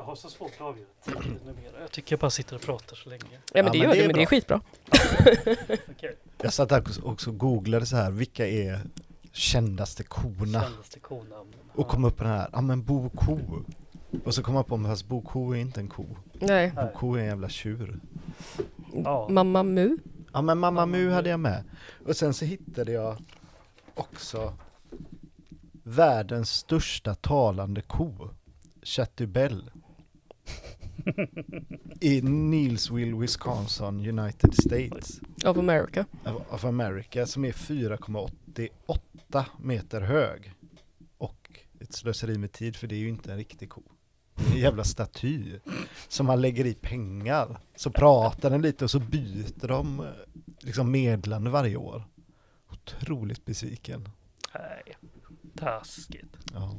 Jag har så svårt att avgöra tiden numera. Jag tycker jag bara sitter och pratar så länge. Ja men det men gör det du, är men det är bra. skitbra. Okej. Jag satt där och också googlade så här, vilka är kändaste korna? Kändaste konamnen. Och kom upp på den här, ja men Bo Ko. Och så kom jag på, men fast Bo Ko är inte en ko. Nej. Bo Ko är en jävla tjur. Ja. Mamma Mu. Ja men Mamma Mamma Mu hade jag med. Och sen så hittade jag också världens största talande ko. Chatubell. I Neilsville, Wisconsin, United States Of America. of- of America som är 4,88 meter hög. Och ett slöseri med tid för det är ju inte en riktig ko. Det är en jävla staty som man lägger i pengar. Så pratar den lite och så byter de eh, liksom medlande varje år. Otroligt besviken. Nej, taskigt. Ja.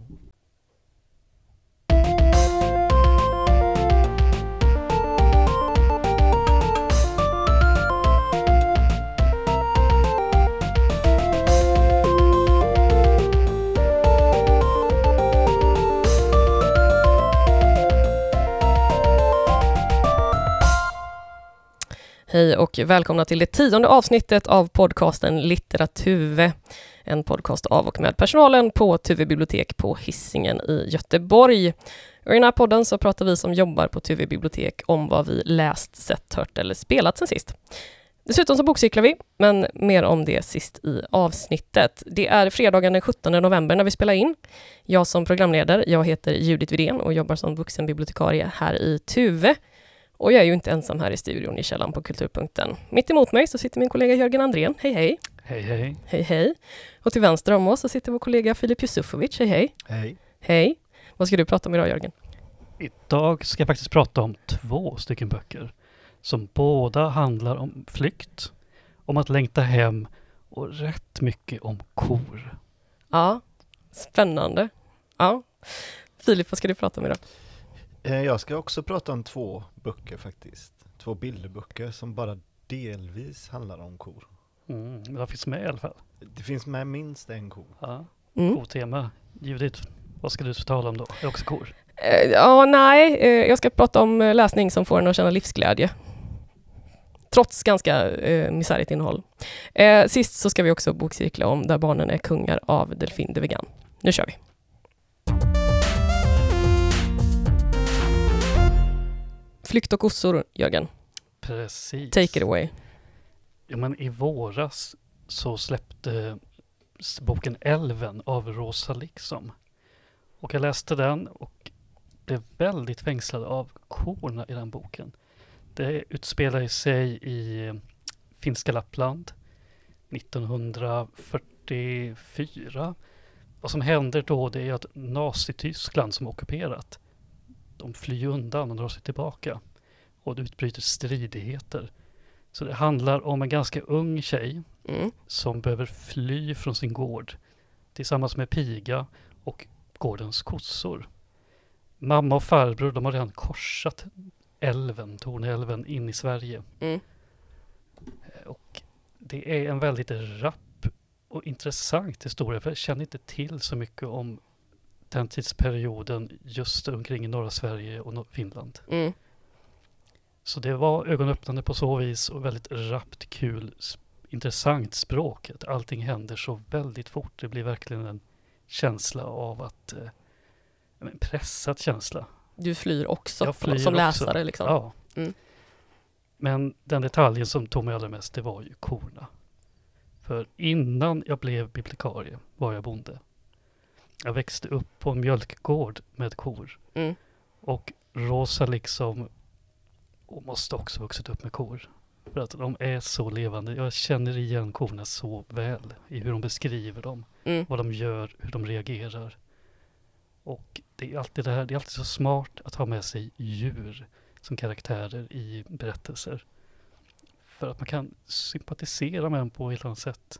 Hej och välkomna till det tionde avsnittet av podcasten Litteraturve. En podcast av och med personalen på Tuve bibliotek på Hisingen i Göteborg. Och I den här podden så pratar vi som jobbar på Tuve bibliotek om vad vi läst, sett, hört eller spelat sen sist. Dessutom så bokcyklar vi, men mer om det sist i avsnittet. Det är fredagen den 17 november när vi spelar in. Jag som programledare, jag heter Judith Widén och jobbar som vuxenbibliotekarie här i Tuve. Och jag är ju inte ensam här i studion i källaren på Kulturpunkten. Mitt emot mig så sitter min kollega Jörgen Andrén. Hej hej! Hej hej. Hej hej! Och till vänster om oss så sitter vår kollega Filip Jusufovic. Hej hej! Hej. Hej! Vad ska du prata om idag Jörgen? Idag ska jag faktiskt prata om två stycken böcker som båda handlar om flykt, om att längta hem och rätt mycket om kor. Ja, spännande. Ja. Filip, vad ska du prata om idag? Eh, Jag ska också prata om två böcker faktiskt. Två bilderböcker som bara delvis handlar om kor. Mm, men det finns med i alla fall. Det finns med minst en ko. Ja, Mm. kotema. Judith, vad ska du tala om då? Är det också kor? Eh, Ja, nej, eh, jag ska prata om läsning som får en att känna livsglädje. Trots ganska eh, misärigt innehåll. Eh, sist så ska vi också bokcirkla om Där barnen är kungar av Delfin de Vegan. Nu kör vi! Flykt och kossor, Jörgen. Precis. Take it away. Ja, men i våras så släppte boken Älven av Rosa Liksom. Och jag läste den och blev väldigt fängslad av korna i den boken. Det utspelar sig i eh, finska Lappland 1944. Vad som händer då det är att Nazityskland som ockuperat, de flyr undan och drar sig tillbaka. Och det utbryter stridigheter. Så det handlar om en ganska ung tjej Mm. som behöver fly från sin gård tillsammans med piga och gårdens kossor. Mamma och farbror de har redan korsat älven, Torneälven, in i Sverige. Mm. Och det är en väldigt rapp och intressant historia för jag känner inte till så mycket om den tidsperioden just omkring i norra Sverige och Finland. Mm. Så det var ögonöppnande på så vis och väldigt rappt, kul, intressant språk. Att allting händer så väldigt fort. Det blir verkligen en känsla av att, eh, men pressad känsla. Du flyr också Jag flyr som också. läsare. Liksom. Ja. Mm. Men den detaljen som tog mig allra mest, det var ju korna. För innan jag blev bibliotekarie var jag bonde. Jag växte upp på en mjölkgård med kor. Mm. Och Rosa liksom och måste också vuxit upp med kor. För att de är så levande. Jag känner igen korna så väl i hur de beskriver dem, Mm. vad de gör, hur de reagerar. Och det är alltid det här, det är alltid så smart att ha med sig djur som karaktärer i berättelser. För att man kan sympatisera med dem på ett helt annat sätt.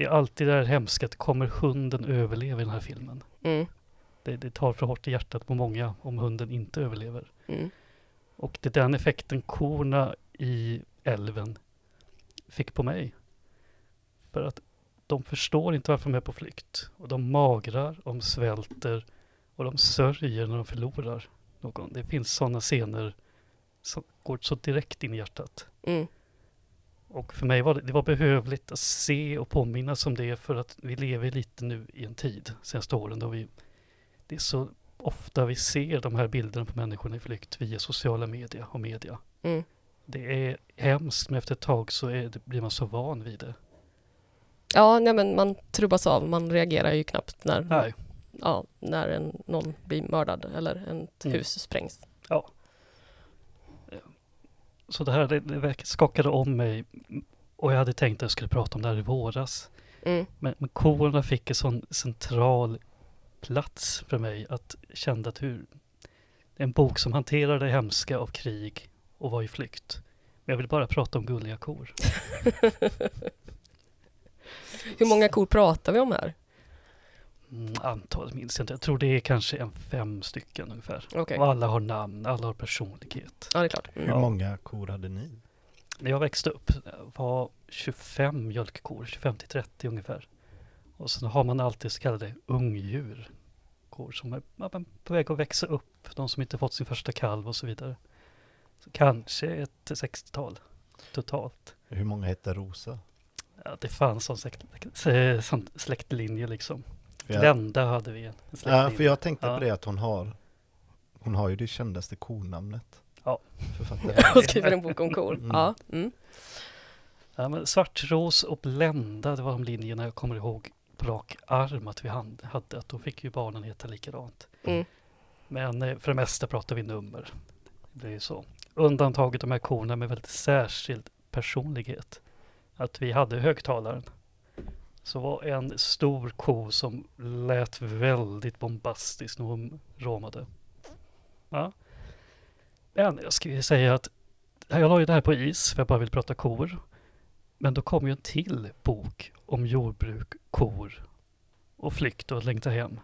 Det är alltid det här hemska att kommer hunden överleva i den här filmen? Mm. Det, det tar för hårt i hjärtat på många om hunden inte överlever. Mm. Och det är den effekten korna i älven fick på mig. För att de förstår inte varför de är på flykt. Och de magrar, de svälter och de sörjer när de förlorar. någon. Det finns sådana scener som går så direkt in i hjärtat. Mm. Och för mig var det, det var behövligt att se och påminnas om det för att vi lever lite nu i en tid, senaste åren, då vi, det är så ofta vi ser de här bilderna på människorna i flykt via sociala medier och media. Mm. Det är hemskt, men efter ett tag så det, blir man så van vid det. Ja, nej, men man trubbas av. Man reagerar ju knappt när, Nej, ja, när en, någon blir mördad eller ett Mm. hus sprängs. Så det här det, skakade om mig och jag hade tänkt att jag skulle prata om det här i våras. Mm. Men, men korna fick en sån central plats för mig att kände att hur en bok som hanterar det hemska av krig och var i flykt. Men jag vill bara prata om gulliga kor. Hur många kor pratar vi om här? Mm, antalet minns jag inte. Jag tror det är kanske en fem stycken ungefär. Okej, Och alla har namn, alla har personlighet. ja det är klart. Hur Mm. Ja. många kor hade ni? När jag växte upp var 25 mjölkkor, 25 till 30 ungefär. Och sen har man alltid så kallade ungdjur. Kor som är på väg att växa upp, de som inte fått sin första kalv och så vidare. Så kanske ett 60-tal totalt. Hur många hette Rosa? Ja, det fanns sån släkt, eh, sån släktlinje liksom. Jag, Glända hade vi en ja, för jag tänkte Ja. på det att hon har Hon har ju det kändaste konamnet. Ja. Och skriver en bok om kor. Mm. Ja. Mm. Ja, men Svartros och Blända, det var de linjerna jag kommer ihåg på rak arm att vi hade. Att då fick ju barnen heta likadant. Mm. Men eh, för det mesta pratar vi nummer. Det blir ju så. Undantaget de här korna med väldigt särskild personlighet. Att vi hade högtalaren. Så var en stor ko som lät väldigt bombastisk när hon råmade. Ja. Men jag skulle säga att jag la ju det här på is för jag bara vill prata kor. Men då kom ju en till bok om jordbruk, kor och flykt och att längta hem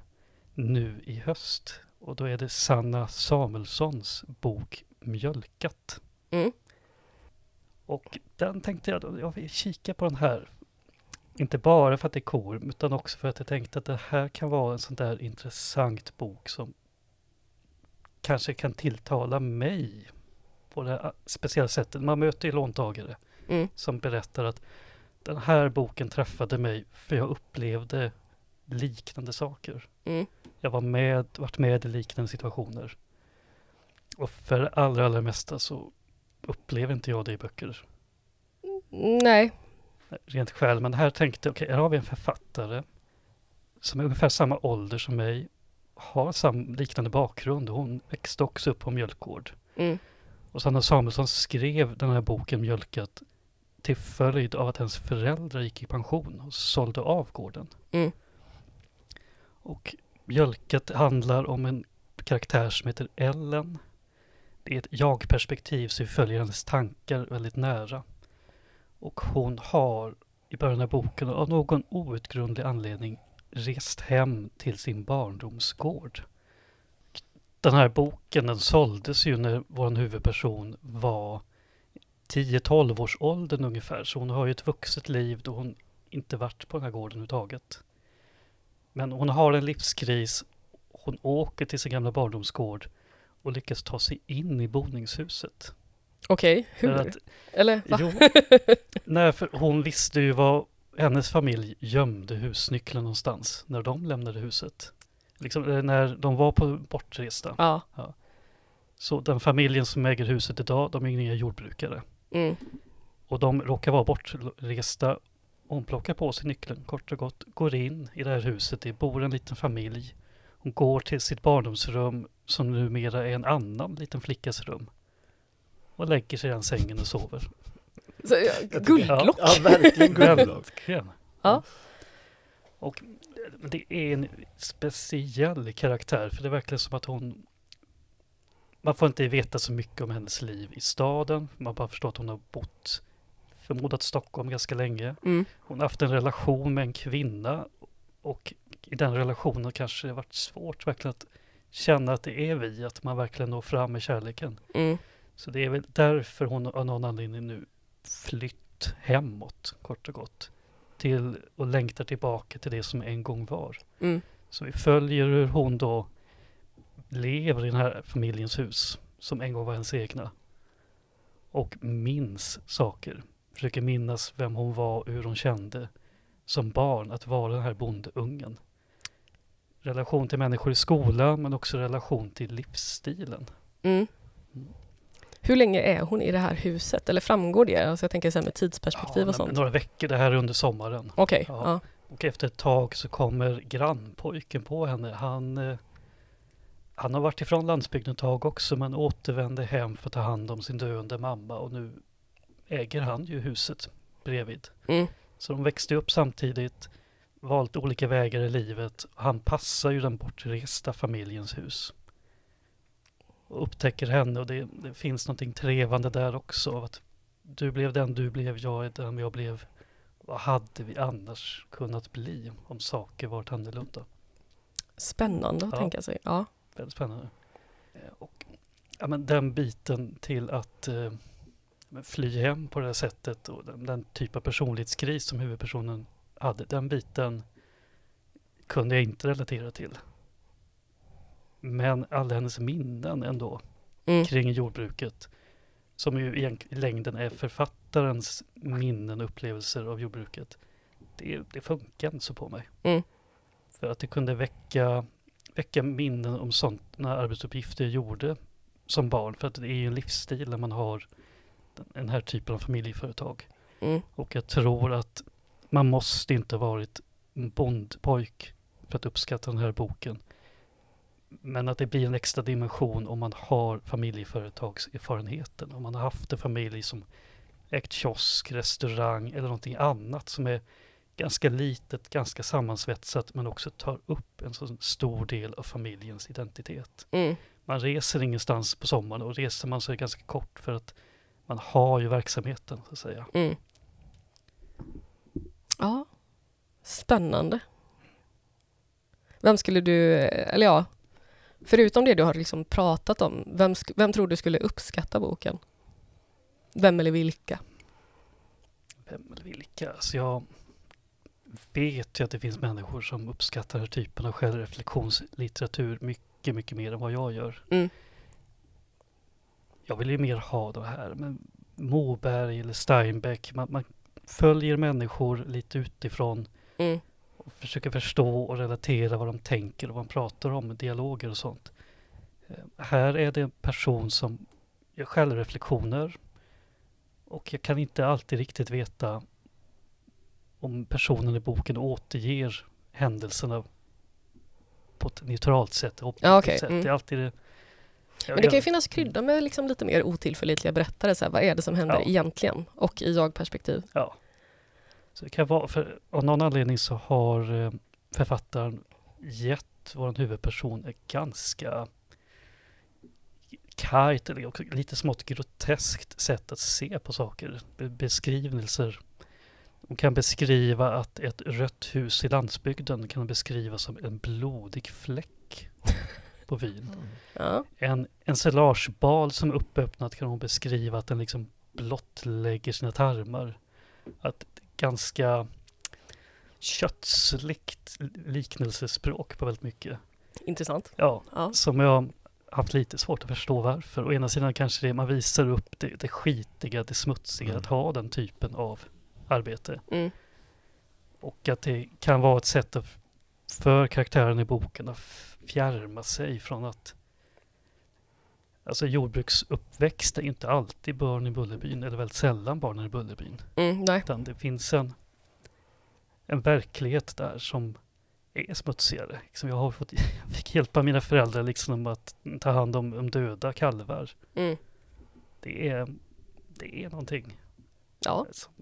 nu i höst. Och då är det Sanna Samuelssons bok Mjölkat. Mm. Och den tänkte jag, jag vill kika på den här. Inte bara för att det är kor, utan också för att jag tänkte att det här kan vara en sån där intressant bok som kanske kan tilltala mig på det här speciella sättet. Man möter ju låntagare Mm. som berättar att den här boken träffade mig för jag upplevde liknande saker. Mm. Jag var med, varit med i liknande situationer. Och för det allra, allra mesta så upplever inte jag det i böcker. Nej. Rent själv. Men här tänkte jag, okej, här har vi en författare som är ungefär samma ålder som mig. Har sam, liknande bakgrund. Hon växte också upp på mjölkgård. Mm. Och Sanna Samuelsson skrev den här boken Mjölkat till följd av att hennes föräldrar gick i pension och sålde av gården. Mm. Och Mjölkat handlar om en karaktär som heter Ellen. Det är ett jag-perspektiv så vi följer hennes tankar väldigt nära. Och hon har i början av boken av någon outgrundlig anledning rest hem till sin barndomsgård. Den här boken den såldes ju när vår huvudperson var 10-12 års åldern ungefär. Så hon har ju ett vuxet liv då hon inte varit på den här gården överhuvudtaget. Men hon har en livskris. Hon åker till sin gamla barndomsgård och lyckas ta sig in i boningshuset. Okej, För hur? att- Eller va? Jo, nej, för hon visste ju var hennes familj gömde husnyckeln någonstans när de lämnade huset. Liksom, eh, när de var på bortresta. Ja. Så den familjen som äger huset idag, de är inga jordbrukare. Mm. Och de råkar vara bortresta. Hon plockar på sig nyckeln kort och gott, går in i det här huset. Det bor en liten familj. Hon går till sitt barndomsrum som numera är en annan liten flickas rum. Och lägger sig i den sängen och sover. Så, ja, guldlock. Ja, verkligen guldlock. Ja. Och det är en speciell karaktär för det är verkligen som att hon man får inte veta så mycket om hennes liv i staden. Man bara förstår att hon har bott förmodat Stockholm ganska länge. Mm. Hon har haft en relation med en kvinna och i den relationen kanske det varit svårt verkligen att känna att det är vi, att man verkligen når fram med kärleken. Mm. Så det är väl därför hon av någon anledning nu flytt hemåt, kort och gott. Till och längtar tillbaka till det som en gång var. Mm. Så vi följer hur hon då lever i den här familjens hus som en gång var hennes egna. Och minns saker. Försöker minnas vem hon var och hur hon kände som barn att vara den här bondeungen. Relation till människor i skolan men också relation till livsstilen. Mm. Hur länge är hon i det här huset? Eller framgår det? Alltså jag tänker så med tidsperspektiv Ja, och sånt. Några veckor, det här är under sommaren. Okej, Ja. ja. Och efter ett tag så kommer grannpojken på henne. Han, eh, han har varit ifrån landsbygden ett tag också men återvände hem för att ta hand om sin döende mamma och nu äger han ju huset bredvid. Mm. Så de växte upp samtidigt, valt olika vägar i livet. Han passar ju den bortresta familjens hus. Och upptäcker henne och det, det finns någonting trevande där också. Att du blev den du blev, jag är den jag blev. Vad hade vi annars kunnat bli om saker varit annorlunda? Spännande att Ja. tänka sig. Ja. Väldigt spännande. Eh, Och ja, men den biten till att eh, fly hem på det här sättet och den, den typ av personlighetskris som huvudpersonen hade, den biten kunde jag inte relatera till. Men alla hennes minnen ändå Mm. kring jordbruket som ju i längden är författarens minnen och upplevelser av jordbruket. Det, det funkar inte så på mig. Mm. För att det kunde väcka, väcka minnen om sådana arbetsuppgifter jag gjorde som barn. För att det är ju en livsstil när man har den, här typen av familjeföretag. Mm. Och jag tror att man måste inte ha varit en bondpojk för att uppskatta den här boken. Men att det blir en extra dimension om man har familjeföretagserfarenheten. Om man har haft en familj som ägt kiosk, restaurang eller någonting annat som är ganska litet, ganska sammansvetsat men också tar upp en så stor del av familjens identitet. Mm. Man reser ingenstans på sommaren och reser man så är det ganska kort för att man har ju verksamheten så att säga. Mm. Ja, spännande. Vem skulle du, eller ja, förutom det du har liksom pratat om, vem, vem tror du skulle uppskatta boken? Vem eller vilka? Vem eller vilka? Alltså jag vet ju att det finns människor som uppskattar den här typen av självreflektionslitteratur mycket, mycket mer än vad jag gör. Mm. Jag vill ju mer ha det här med Moberg eller Steinbeck. Man, man följer människor lite utifrån Mm. Och försöker förstå och relatera vad de tänker och vad de pratar om, dialoger och sånt. Eh, Här är det en person som gör självreflektioner och jag kan inte alltid riktigt veta om personen i boken återger händelserna på ett neutralt sätt, Ja, okej, sätt. mm. Det är alltid det. Men det kan ju finnas krydda med liksom lite mer otillförlitliga berättare. Så här, vad är det som händer Ja. egentligen? Och i jag-perspektiv. Ja. Så det kan vara, för av någon anledning så har eh, författaren gett vår huvudperson ett ganska kargt eller också lite smått groteskt sätt att se på saker. Be- Beskrivelser. De kan beskriva att ett rött hus i landsbygden kan beskrivas som en blodig fläck på vyn. Ja. En ensilagebal som är uppöppnad kan hon beskriva att den liksom blottlägger sina tarmar. Att ganska köttsligt liknelsespråk på väldigt mycket. Intressant. Ja, Ja. som jag har haft lite svårt att förstå varför. Å ena sidan kanske det man visar upp det, det skitiga, det smutsiga, Mm. att ha den typen av arbete. Mm. Och att det kan vara ett sätt att, för karaktären i boken att fjärma sig från att Alltså jordbruksuppväxt är inte alltid barn i Bullerbyn, eller väldigt sällan barnen i Bullerbyn. Mm, nej. Utan det finns en, en verklighet där som är smutsigare. Liksom jag, har fått, jag fick hjälpa mina föräldrar liksom om att ta hand om, om döda kalvar. Mm. Det är, det är någonting Ja. som,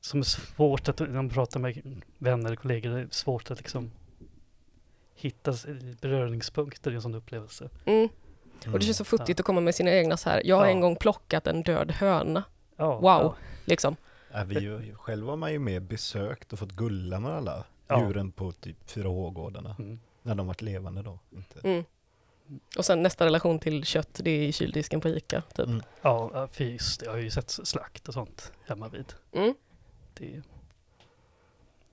som är svårt att, när man pratar med vänner och kollegor, det är svårt att liksom hitta beröringspunkter i en sån upplevelse. Mm. Och det känns så futtigt att komma med sina egna så här. Jag har Ja. en gång plockat en död höna. Ja, Wow. Ja, Liksom. Vi ju, själv har man ju med besökt och fått gulla med alla Ja. djuren på typ 4H-gårdarna. mm. När de varit levande då. Inte. Mm. Och sen nästa relation till kött, det är i kyldisken på Ica. Typ. Mm. ja ja, för just det, jag har ju sett slakt och sånt hemma vid. Mm. Det,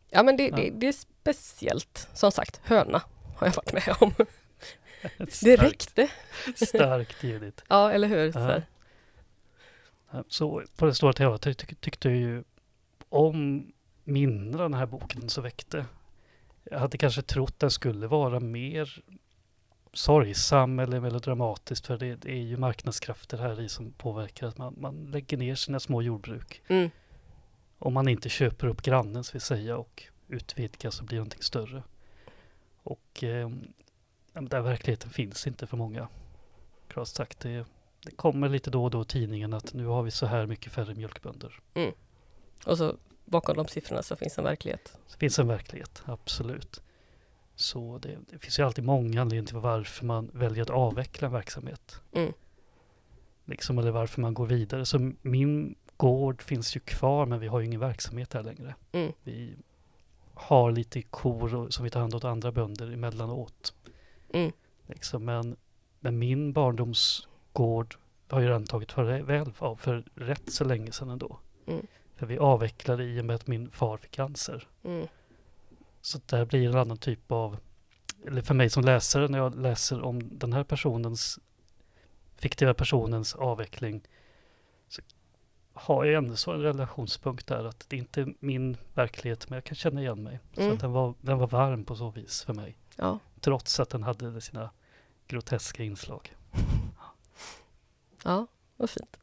Ja men det, Ja. det, det är speciellt. Som sagt, höna har jag varit med om. Det räckte. starkt ljudligt. Ja, eller hur? Så Så på det stora hela ty tyck- tyckte jag ju om minnen den här boken så väckte. Jag hade kanske trott den skulle vara mer sorgsam eller melodramatisk för det, det är ju marknadskrafter här i som påverkar att man, man lägger ner sina små jordbruk. Mm. Om man inte köper upp grannens vill säga och utvidgar så blir någonting större. Och eh, den verkligheten finns inte för många. Klart sagt, det, det kommer lite då och då i tidningen att nu har vi så här mycket färre mjölkbönder. Och så bakom de siffrorna så finns en verklighet. Det finns en verklighet, absolut. Så det, det finns ju alltid många anledningar till varför man väljer att avveckla en verksamhet. Mm. Liksom, eller varför man går vidare. Så min gård finns ju kvar men vi har ju ingen verksamhet här längre. Mm. Vi har lite kor som vi tar hand om åt andra bönder emellanåt. Mm. Liksom, men, men min barndomsgård har ju redan tagit farväl av för rätt så länge sedan ändå. Mm. För vi avvecklade i och med att min far fick cancer. Mm. Så där blir en annan typ av, eller för mig som läsare när jag läser om den här personens, fiktiva personens avveckling, så har jag ändå så en relationspunkt där att det inte är min verklighet men jag kan känna igen mig. Så Mm. att den, var, den var varm på så vis för mig. Ja. Trots att den hade sina groteska inslag. ja, vad fint.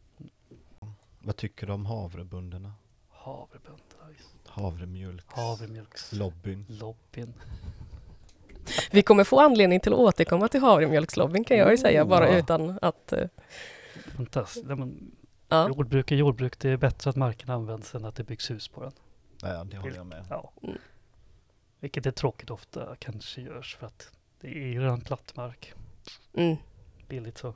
Vad tycker du om havrebönderna? Havrebönderna, just- Havremjölk? havremjölkslobbyn. Lobbyn? Vi kommer få anledning till att återkomma till havremjölkslobbyn kan jag ju säga, bara Ja. utan att... eh, Fantastiskt. Men Ja. Jordbruk är jordbruk. Det är bättre att marken används än att det byggs hus på den. Ja, det håller jag med. Ja. Vilket är tråkigt ofta kanske görs för att det är ju redan platt mark. Mm. Billigt så.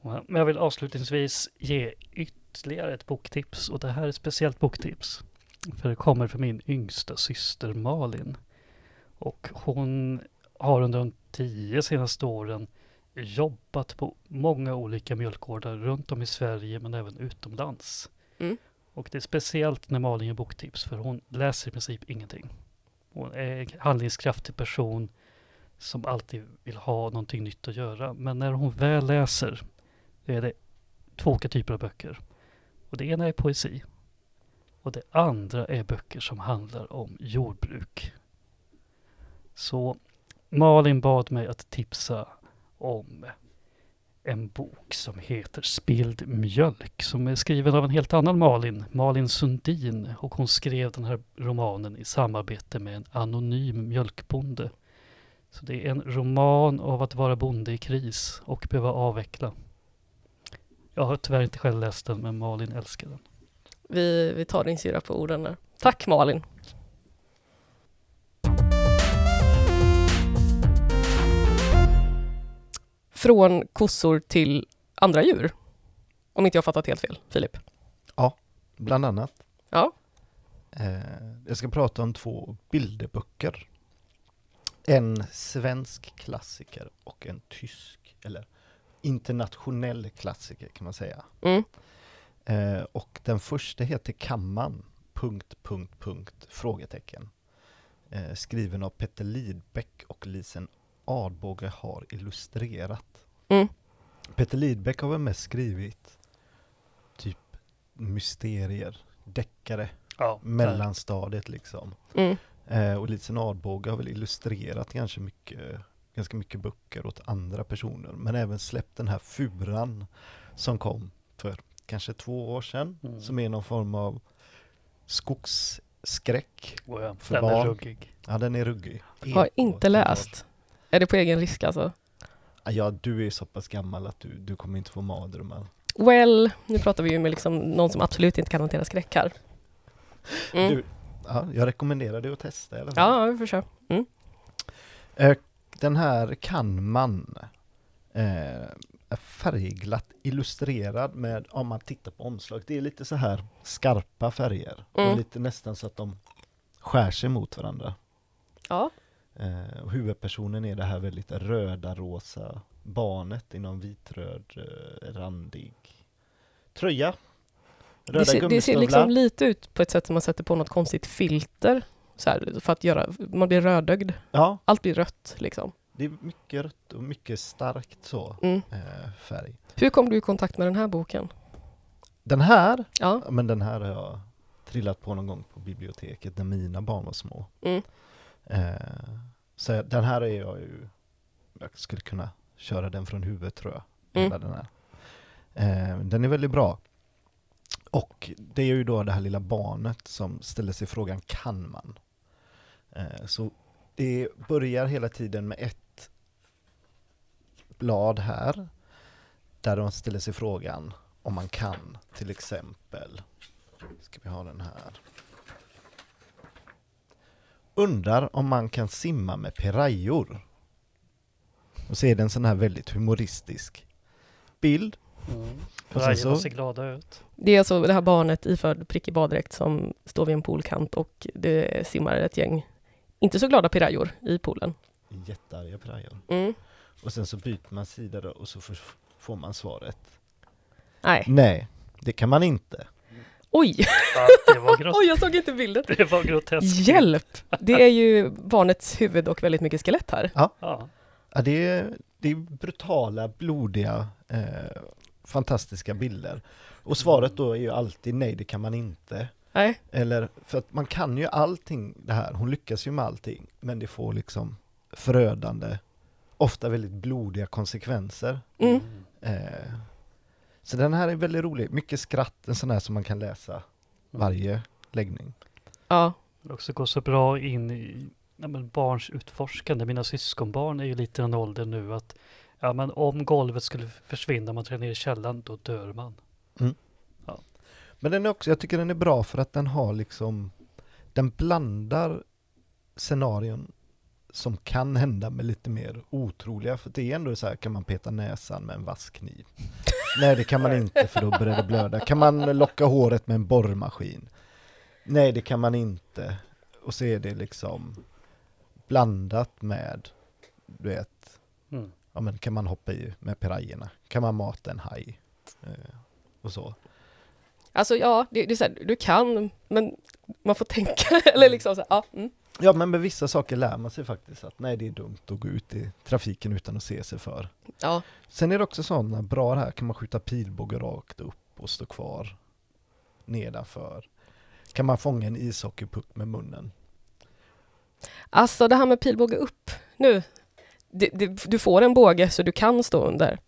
Men jag vill avslutningsvis ge ytterligare ett boktips och det här är ett speciellt boktips. För det kommer från min yngsta syster Malin. Och hon har under de tio senaste åren jobbat på många olika mjölkgårdar runt om i Sverige men även utomlands. Mm. Och det är speciellt när Malin ger boktips för hon läser i princip ingenting. Hon är en eh, handlingskraftig person som alltid vill ha någonting nytt att göra. Men när hon väl läser, då är det två olika typer av böcker. Och det ena är poesi. Och det andra är böcker som handlar om jordbruk. Så Malin bad mig att tipsa om en bok som heter Spild mjölk som är skriven av en helt annan Malin, Malin Sundin. Och hon skrev den här romanen i samarbete med en anonym mjölkbonde. Så det är en roman av att vara bonde i kris och behöva avveckla. Jag har tyvärr inte själv läst den, men Malin älskar den. Vi, vi tar din syra på orden där. Tack Malin! Från kossor till andra djur. Om inte jag fattat helt fel, Filip. Bland annat. Ja. Eh, jag ska prata om två bilderböcker. En svensk klassiker och en tysk, eller internationell klassiker kan man säga. Mm. Eh, och den första heter Kamman, punkt, punkt, punkt, frågetecken. Eh, skriven av Petter Lidbeck och Lisen Adbåge har illustrerat. Mm. Petter Lidbeck har väl mest skrivit typ mysterier, deckare, Ja, mellanstadiet liksom. Mm. Eh, och Lisen Adbåge har väl illustrerat ganska mycket, ganska mycket böcker åt andra personer. Men även släppt den här Furan som kom för kanske två år sedan. Mm. Som är någon form av skogsskräck. Och ja, för den är barn. ruggig. Ja, den är ruggig. Har inte läst. Är det på egen risk alltså? Ja, du är så pass gammal att du, du kommer inte få mardrömmar. Well, nu pratar vi ju med liksom någon som absolut inte kan hantera skräck här. Mm. Du, ja, jag rekommenderar dig att testa i alla fall. Ja, vi får köra. Eh, Den här kan man eh, är färgglatt illustrerad med, om man tittar på omslag, det är lite så här skarpa färger Mm. och lite nästan så att de skär sig mot varandra. Ja. Eh, och huvudpersonen är det här väldigt röda rosa barnet i någon vitröd eh, randig tröja. Röda Det ser, det ser liksom lite ut på ett sätt som man sätter på något konstigt filter. Så här, för att göra, man blir rödögd. Ja, Allt blir rött liksom. Det är mycket rött och mycket starkt så, Mm. eh, färg. Hur kom du i kontakt med den här boken? Den här, ja, men den här har jag trillat på någon gång på biblioteket när mina barn var små. Mm. Eh, så den här är jag ju, jag skulle kunna köra den från huvudet tror jag. Mm. Den, här. Eh, den är väldigt bra. Och det är ju då det här lilla barnet som ställer sig frågan, kan man? Eh, så det börjar hela tiden med ett blad här, där de ställer sig frågan om man kan, till exempel, ska vi ha den här. Undrar om man kan simma med pirajor. Och så är det en sån här väldigt humoristisk bild. Mm. Så- ser glada ut. Det är alltså det här barnet iförd prickig baddräkt som står vid en poolkant och det simmar ett gäng inte så glada pirajor i poolen. Jättearga pirajor. Mm. Och sen så byter man sida då och så får- får man svaret. Nej. Nej, det kan man inte. Oj! Ja, det var groteskt. Oj, jag såg inte bilden. Det var groteskt. Hjälp! Det är ju barnets huvud och väldigt mycket skelett här. Ja. Ja, det, är, det är brutala, blodiga, eh, fantastiska bilder. Och svaret då är ju alltid nej, det kan man inte. Nej. Eller, för att man kan ju allting det här, hon lyckas ju med allting, men det får liksom förödande, ofta väldigt blodiga konsekvenser. Mm. Eh, så den här är väldigt rolig, mycket skratt, en sån här som man kan läsa varje läggning. Ja. Det också går så bra in i ja, men barns utforskande. Mina syskonbarn är ju lite i den åldern nu att ja, men om golvet skulle försvinna om man tränar ner i källaren, då dör man. Men den är också, jag tycker den är bra för att den har liksom, den blandar scenarion som kan hända med lite mer otroliga, för det är ändå så här, kan man peta näsan med en vass kniv? Nej det kan man inte för då börjar det blöda. Kan man locka håret med en borrmaskin? Nej det kan man inte. Och så är det liksom blandat med, du vet, Mm. ja men kan man hoppa i med pirajerna? Kan man mata en haj? Eh, och så. Alltså ja, det, det är så här, du kan, men man får tänka. Eller liksom så här, ja. Mm. Ja men med vissa saker lär man sig faktiskt att nej det är dumt att gå ut i trafiken utan att se sig för. Ja. Sen är det också sådana bra här kan man skjuta pilbåge rakt upp och stå kvar nedanför. Kan man fånga en ishockeypuck med munnen? Alltså det här med pilbåge upp nu. Det, du får en båge så du kan stå under.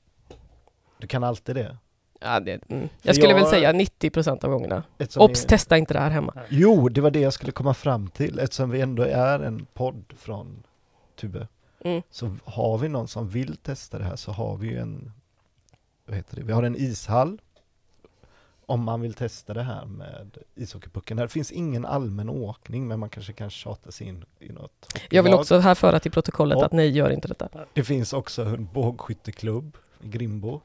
Du kan alltid det. Ja, det, mm. Jag skulle väl jag- säga 90 procent av gångerna. Obs, vi, testa inte det här hemma. jo, det var det jag skulle komma fram till. Eftersom vi ändå är en podd från Tube Mm. så har vi någon som vill testa det här så har vi ju en, vad heter det, vi har en ishall om man vill testa det här med ishockeypucken. Det finns ingen allmän åkning men man kanske kan tjata sig in i något Jag vill också här föra till protokollet Ja. att nej, gör inte detta. Det finns också en bågskytteklubb i Grimbo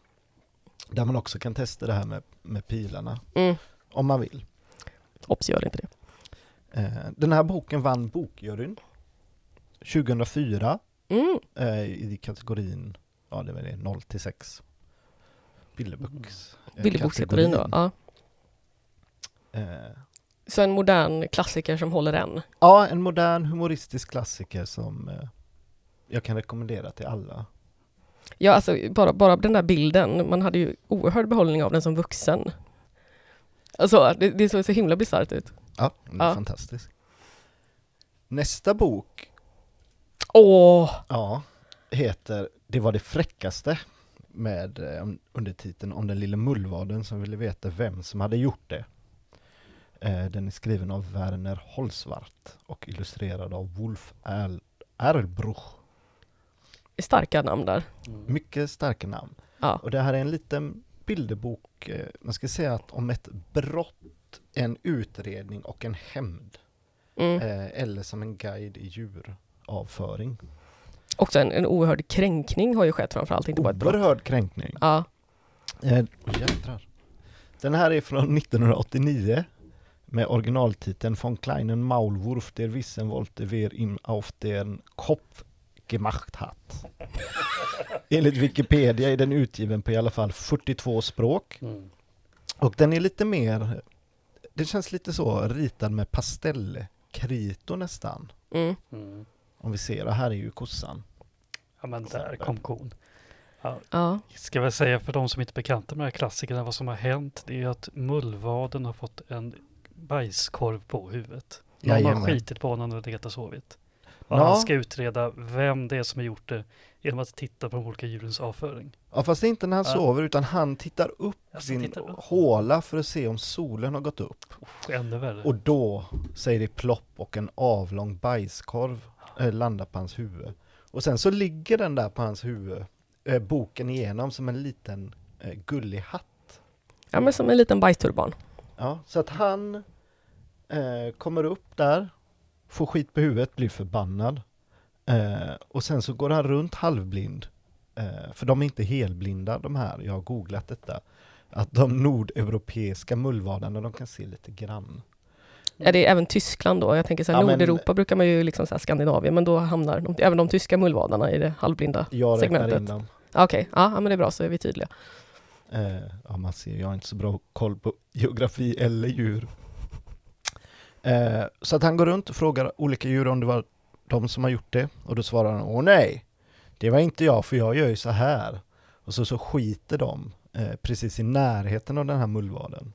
där man också kan testa det här med, med pilarna Mm. om man vill. Obs, gör inte det. Eh, den här boken vann Bokjuryn 2004 Mm. eh, i kategorin, ja det var det, 0 till 6. Bilderboks. eh, Bilderbokskategorin då. Ja. Så en modern klassiker som håller än. ja, en modern humoristisk klassiker som jag kan rekommendera till alla. Ja, alltså bara, bara den där bilden. Man hade ju oerhörd behållning av den som vuxen. Alltså, det, det såg så himla bisarrt ut. Ja, den är Ja. fantastisk. Nästa bok Åh! Ja, heter Det var det fräckaste med eh, undertiteln om den lille mullvaden som ville veta vem som hade gjort det. Eh, den är skriven av Werner Holzwart och illustrerad av Wolf Erl- Erlbruch. Starka namn där. Mycket starka namn. Ja. Och det här är en liten bilderbok, eh, man ska säga att om ett brott, en utredning och en hämnd. Mm. Eh, eller som en guide i djuravföring. Också en, en oerhörd kränkning har ju skett framförallt, inte bara ett brott. Oerhörd kränkning. Ja. Eh, oj, jädrar. Den här är från 1989 med originaltiteln Von kleinen Maulwurf der wissen wollte wer ihm auf den Kopf gemacht hat. Enligt Wikipedia är den utgiven på i alla fall 42 språk Mm. och den är lite mer, det känns lite så ritad med pastellkrito nästan. Mm. Mm. Om vi ser, och här är ju kossan. Ja men där kom kon. Ja, Ja. ska väl säga för de som inte är bekanta med de här klassikerna vad som har hänt. Det är att mullvaden har fått en bajskorv på huvudet. Någon har Jajamän. skitit på honom och legat och sovit. Och Ja. han ska utreda vem det är som har gjort det genom att titta på de olika djurens avföring. Ja fast det är inte när han Ja. sover utan han tittar upp Alltså, sin tittar upp. håla för att se om solen har gått upp. Usch, ännu värre. Och då säger det plopp och en avlång bajskorv eh, landar på hans huvud. Och sen så ligger den där på hans huvud, eh, boken igenom som en liten eh, gullig hatt. ja, men som en liten bajsturban. Ja, så att han eh, kommer upp där, får skit på huvudet, blir förbannad. Eh, och sen så går han runt halvblind. Eh, för de är inte helblinda de här, jag har googlat detta. Att de nordeuropeiska mullvadarna, de kan se lite grann. Är det även Tyskland då? Jag tänker så här, Ja, men- Nordeuropa brukar man ju liksom så här Skandinavien, men då hamnar de, även de tyska mullvadarna i det halvblinda. Jag Segmentet. in dem. Okej, ja men det är bra så är vi tydliga. Eh, ja, man ser, jag har inte så bra koll på geografi eller djur. Eh, så att han går runt och frågar olika djur om det var de som har gjort det. Och då svarar han, åh nej, det var inte jag för jag gör ju så här. Och så, så skiter de eh, precis i närheten av den här mullvaden.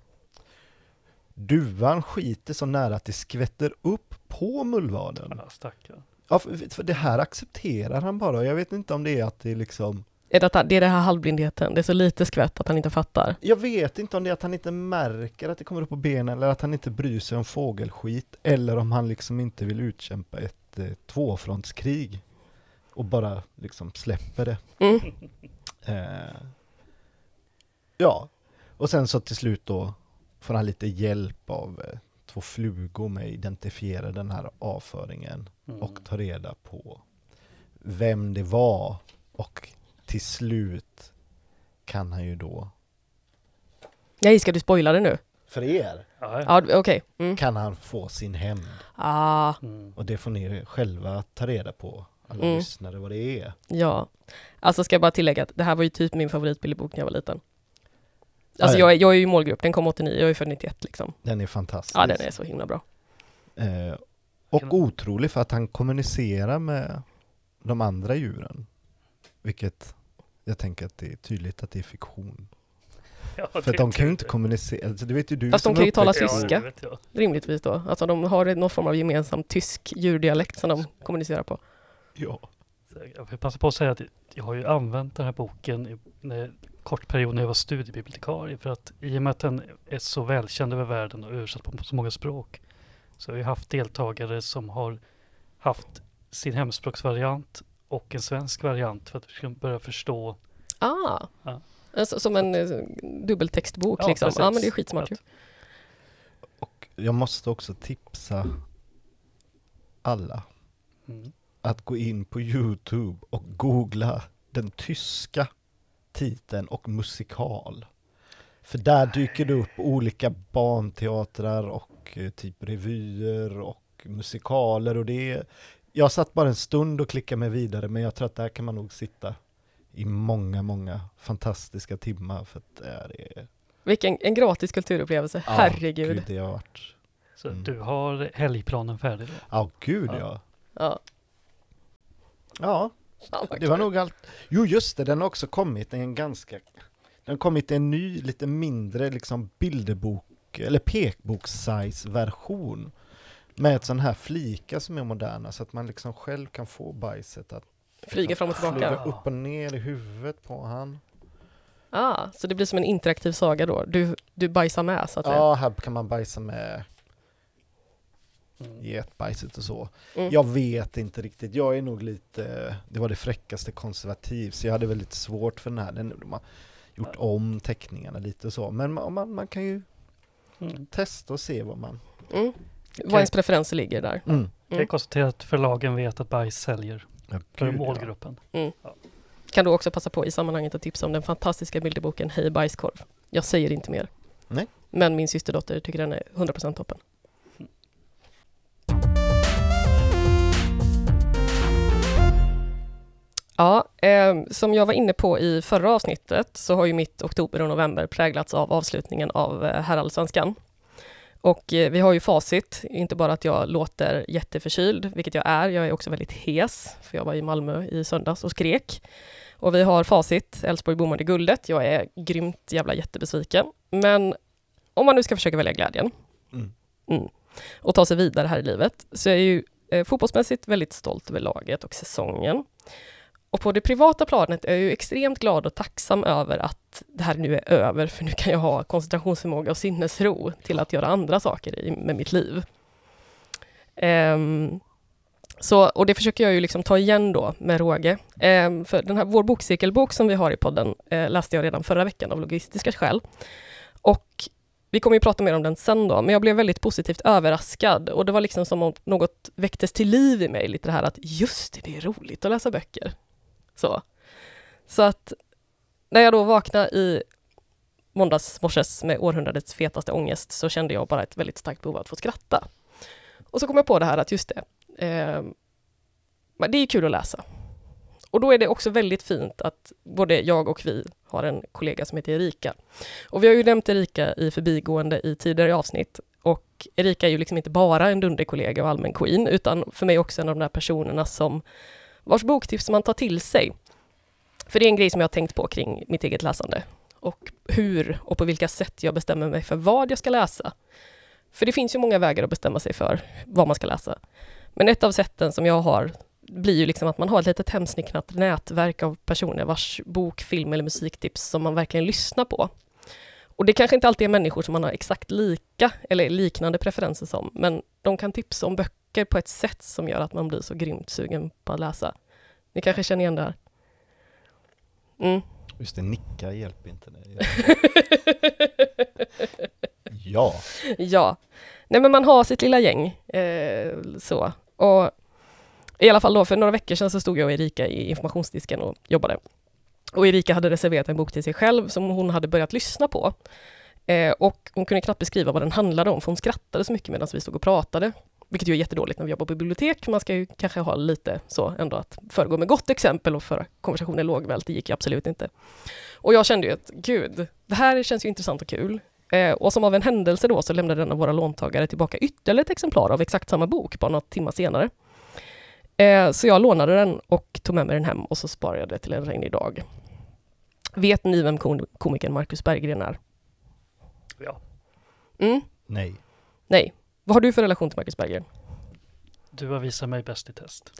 Duvan skiter så nära att det skvätter upp på mullvaden. Ja, stackarn. Ja, för, för det här accepterar han bara. Jag vet inte om det är att det liksom Är det, att det är det här halvblindheten, det är så lite skvätt att han inte fattar. Jag vet inte om det är att han inte märker att det kommer upp på benen eller att han inte bryr sig om fågelskit eller om han liksom inte vill utkämpa ett eh, tvåfrontskrig och bara liksom släpper det. Mm. Eh, ja, och sen så till slut då får han lite hjälp av eh, två flugor med att identifiera den här avföringen Mm. och ta reda på vem det var och till slut kan han ju då Nej, ska du spoila det nu? för er Ja, ja. Okej. Mm. kan han få sin hämnd. Ah, Mm. Och det får ni själva ta reda på, alla Mm. lyssnare, vad det är. ja. Alltså ska jag bara tillägga att det här var ju typ min favoritbilderbok när jag var liten. Alltså ja. jag, är- jag är ju målgrupp, den kom 89, jag är född 91 liksom. Den är fantastisk. Ja, den är så himla bra. eh, och otrolig för att han kommunicerar med de andra djuren. Vilket jag tänker att det är tydligt att det är fiktion. Ja, För de kan ju inte kommunicera, alltså, det vet ju du Fast de kan ju tala tyska. Ja. Rimligtvis då. Alltså de har någon form av gemensam tysk djurdialekt som de kommunicerar på. Ja. Jag vill passa på att säga att jag har ju använt den här boken i en kort period när jag var studiebibliotekarie för att i och med att den är så välkänd över världen och översatt på så många språk så har vi haft deltagare som har haft sin hemspråksvariant och en svensk variant för att vi ska börja förstå. Ah! Ja. Alltså, som en eh, dubbeltextbok Ja, liksom. precis. Ja, men det är skitsmart ju. Och jag måste också tipsa alla Mm. att gå in på Youtube och googla den tyska titeln och musikal. För där dyker det upp olika barnteatrar och eh, typ revyer och musikaler och det är Jag satt bara en stund och klickade mig vidare men jag tror att där kan man nog sitta i många, många fantastiska timmar för att det är Vilken en gratis kulturupplevelse, Ja, herregud. Gud, det har varit Så Mm. du har helgplanen färdig då? Ja, gud Ja. ja. Ja. Det var nog allt. Jo just det, den har också kommit i en ganska Den har kommit en ny, lite mindre liksom bilderbok eller pekboks-size version Med ett sån här flika som är moderna så att man liksom själv kan få bajset att Flyger fram och flyga tillbaka. upp och ner i huvudet på han Ah, så det blir som en interaktiv saga då. Du, du bajsar med så att säga. Ja, här kan man bajsa med Mm. getbajset och så Mm. Jag vet inte riktigt, jag är nog lite, det var det fräckaste konservativ så jag hade väldigt svårt för den här, den, de har gjort om teckningarna lite och så, men man, man, man kan ju Mm. testa och se vad man... Mm. Vad ens preferenser ligger där. Mm. Kan Mm. jag konstatera att förlagen vet att bajs säljer Ja, för gud, ja. målgruppen. Kan du också passa på i sammanhanget att tipsa om den fantastiska bilderboken Hej bajskorv. Jag säger inte mer. Nej. Men min systerdotter tycker den är 100% toppen. Ja, eh, som jag var inne på i förra avsnittet så har ju mitt oktober och november präglats av avslutningen av eh, herrallsvenskan. Och eh, vi har ju facit, inte bara att jag låter jätteförkyld, vilket jag är, jag är också väldigt hes, för jag var i Malmö i söndags och skrek. Och vi har facit, Elfsborg bommade guldet, jag är grymt jävla jättebesviken. Men om man nu ska försöka välja glädjen Mm. mm, och ta sig vidare här i livet, så är jag ju eh, fotbollsmässigt väldigt stolt över laget och säsongen. Och på det privata planet är jag ju extremt glad och tacksam över att det här nu är över, för nu kan jag ha koncentrationsförmåga och sinnesro till att göra andra saker i, med mitt liv. Um, så, och det försöker jag ju liksom ta igen då med råge. Um, för den här, vår bokcirkelbok som vi har i podden uh, läste jag redan förra veckan av logistiska skäl. Och vi kommer ju prata mer om den sen då, men jag blev väldigt positivt överraskad och det var liksom som om något väcktes till liv i mig, lite det här att just det, det är roligt att läsa böcker. Så. Så att när jag då vaknade i måndags morses med århundradets fetaste ångest så kände jag bara ett väldigt starkt behov av att få skratta. Och så kom jag på det här att just det, eh, det är kul att läsa. Och då är det också väldigt fint att både jag och vi har en kollega som heter Erika. Och vi har ju nämnt Erika i förbigående i tidigare avsnitt. Och Erika är ju liksom inte bara en dunderkollega och allmän queen, utan för mig också en av de där personerna som vars boktips man tar till sig. För det är en grej som jag har tänkt på kring mitt eget läsande. Och hur och på vilka sätt jag bestämmer mig för vad jag ska läsa. För det finns ju många vägar att bestämma sig för vad man ska läsa. Men ett av sätten som jag har blir ju liksom att man har ett litet hemsnickrat nätverk av personer vars bok, film eller musiktips som man verkligen lyssnar på. Och det kanske inte alltid är människor som man har exakt lika eller liknande preferenser som, men de kan tipsa om böcker på ett sätt som gör att man blir så grymt sugen på att läsa. Ni kanske känner igen det här? Mm. Just det, nicka hjälper inte. Det. Ja. Ja. Nej men man har sitt lilla gäng. Eh, så. Och i alla fall då för några veckor sedan så stod jag och Erika i informationsdisken och jobbade. Och Erika hade reserverat en bok till sig själv som hon hade börjat lyssna på. Eh, och hon kunde knappt beskriva vad den handlade om för hon skrattade så mycket medan vi stod och pratade. Vilket ju är jättedåligt när vi jobbar på bibliotek. Man ska ju kanske ha lite så ändå att föregå med gott exempel och föra konversationen lågmält. Det gick ju absolut inte. Och jag kände ju att gud, det här känns ju intressant och kul. Eh, och som av en händelse då så lämnade en av våra låntagare tillbaka ytterligare ett exemplar av exakt samma bok bara några timmar senare. Eh, så jag lånade den och tog med mig den hem och så sparade jag det till en regnig dag. Vet ni vem kom komikern Marcus Berggren är? Ja. Mm? Nej. Nej. Vad har du för relation till Marcus Berggren? Du har visat mig Bäst i test.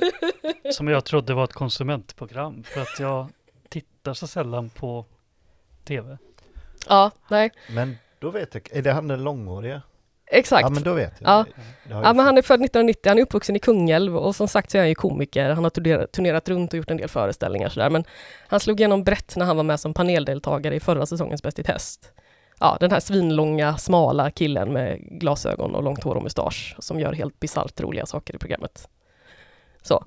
Som jag trodde var ett konsumentprogram för att jag tittar så sällan på tv. Ja, nej, Men då vet jag, är det han den långhåriga? exakt. Ja men då vet jag. Ja. Ja, men han är född 1990, han är uppvuxen i Kungälv och som sagt så är han ju komiker. Han har turnerat, turnerat runt och gjort en del föreställningar sådär, men han slog igenom brett när han var med som paneldeltagare i förra säsongens Bäst i test. Ja, den här svinlånga, smala killen med glasögon och långt hår och mustasch som gör helt bisarrt roliga saker i programmet. Så.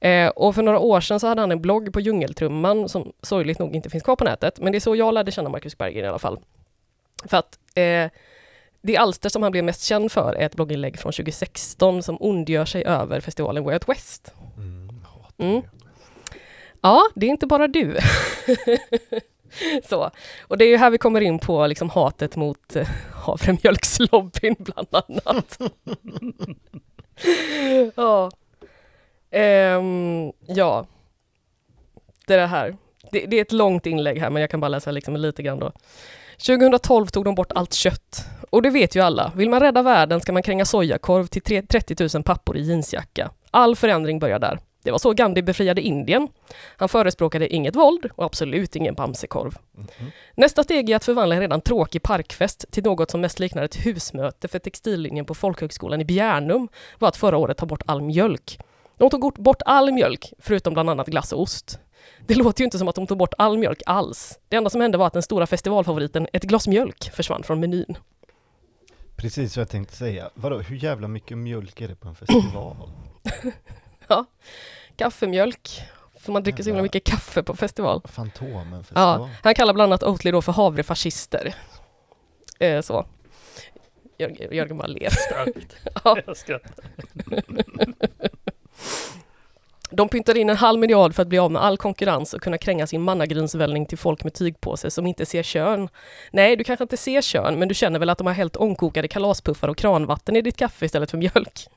Eh, och för några år sedan så hade han en blogg på Djungeltrumman som sorgligt nog inte finns kvar på nätet, men det är så jag lärde känna Marcus Berggren i alla fall. För att eh, det alster som han blev mest känd för är ett blogginlägg från 2016 som ondgör sig över festivalen Way Out West. Mm, Mm. Ja, det är inte bara du. Så. Och det är ju här vi kommer in på liksom hatet mot eh, havremjölkslobbyn bland annat. ja. Um, ja. Det är det här. Det, det är ett långt inlägg här, men jag kan bara läsa liksom lite grann då. 2012 tog de bort allt kött. Och det vet ju alla. Vill man rädda världen ska man kränga sojakorv till 30 000 pappor i jeansjacka. All förändring börjar där. Det var så Gandhi befriade Indien. Han förespråkade inget våld och absolut ingen bamsekorv. Mhm. Nästa steg är att förvandla en redan tråkig parkfest till något som mest liknar ett husmöte för textillinjen på Folkhögskolan i Bjärnum var att förra året ta bort all mjölk. De tog bort all mjölk, förutom bland annat glass och ost. Det låter ju inte som att de tog bort all mjölk alls. Det enda som hände var att den stora festivalfavoriten, ett glas mjölk, försvann från menyn. Precis vad jag tänkte säga. Vadå, hur jävla mycket mjölk är det på en festival? Kaffemjölk. För man dricker så himla mycket kaffe på festival. Fantomen festival. Ja, han kallar bland annat Oatly då för havrefascister. Eh, så. Jörgen, Jörgen bara ler. Ja. De pyntar in en halv miljard för att bli av med all konkurrens och kunna kränga sin mannagrynsvällning till folk med tygpåse som inte ser kön. Nej, du kanske inte ser kön, men du känner väl att de har hällt ångkokade kalaspuffar och kranvatten i ditt kaffe istället för mjölk?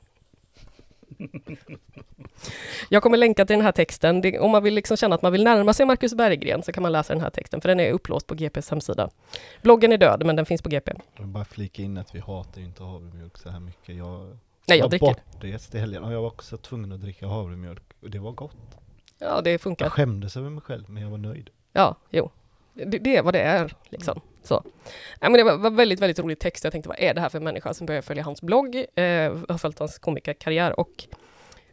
Jag kommer länka till den här texten. Det, om man vill liksom känna att man vill närma sig Marcus Berggren så kan man läsa den här texten, för den är upplåst på GPs hemsida. Bloggen är död, men den finns på GP. Jag vill bara flika in att vi hatar inte havremjölk så här mycket. Jag Nej, jag var dricker. bortrest i helgen och jag var också tvungen att dricka havremjölk och det var gott. Ja, det funkar. Jag skämdes över mig själv men jag var nöjd. Ja, jo. Det, det är vad det är, liksom. Så. Ja, men det var, var väldigt, väldigt rolig text. Jag tänkte, vad är det här för människa som börjar följa hans blogg? Eh, har följt hans komikerkarriär och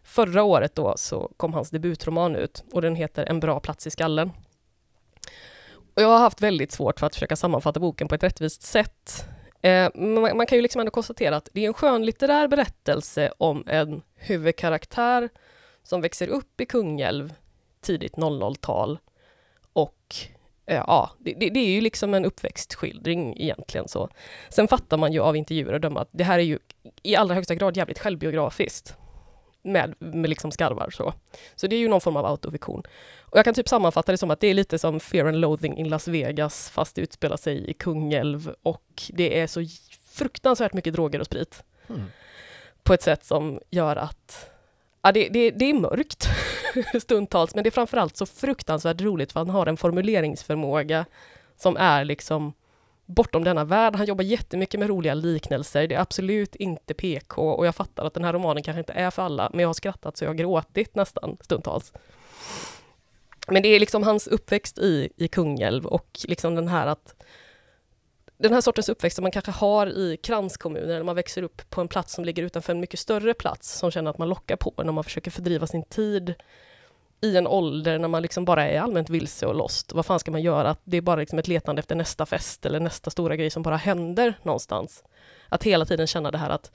förra året då så kom hans debutroman ut och den heter En bra plats i skallen. Och jag har haft väldigt svårt för att försöka sammanfatta boken på ett rättvist sätt. Eh, man, man kan ju liksom ändå konstatera att det är en skönlitterär berättelse om en huvudkaraktär som växer upp i Kungälv tidigt 00-tal och ja, det, det, det är ju liksom en uppväxtskildring egentligen så. Sen fattar man ju av intervjuer och döma att det här är ju i allra högsta grad jävligt självbiografiskt med, med liksom skarvar så. Så det är ju någon form av autofiktion. Och jag kan typ sammanfatta det som att det är lite som Fear and Loathing in Las Vegas fast det utspelar sig i Kungälv och det är så fruktansvärt mycket droger och sprit Mm. på ett sätt som gör att ja, det, det, det är mörkt stundtals, men det är framförallt så fruktansvärt roligt för han har en formuleringsförmåga som är liksom bortom denna värld. Han jobbar jättemycket med roliga liknelser. Det är absolut inte PK och jag fattar att den här romanen kanske inte är för alla, men jag har skrattat så jag har gråtit nästan stundtals. Men det är liksom hans uppväxt i, i Kungälv och liksom den här att den här sortens uppväxt som man kanske har i kranskommuner, eller man växer upp på en plats som ligger utanför en mycket större plats, som känner att man lockar på en och man försöker fördriva sin tid i en ålder när man liksom bara är allmänt vilse och lost. Vad fan ska man göra? Det är bara liksom ett letande efter nästa fest eller nästa stora grej som bara händer någonstans. Att hela tiden känna det här att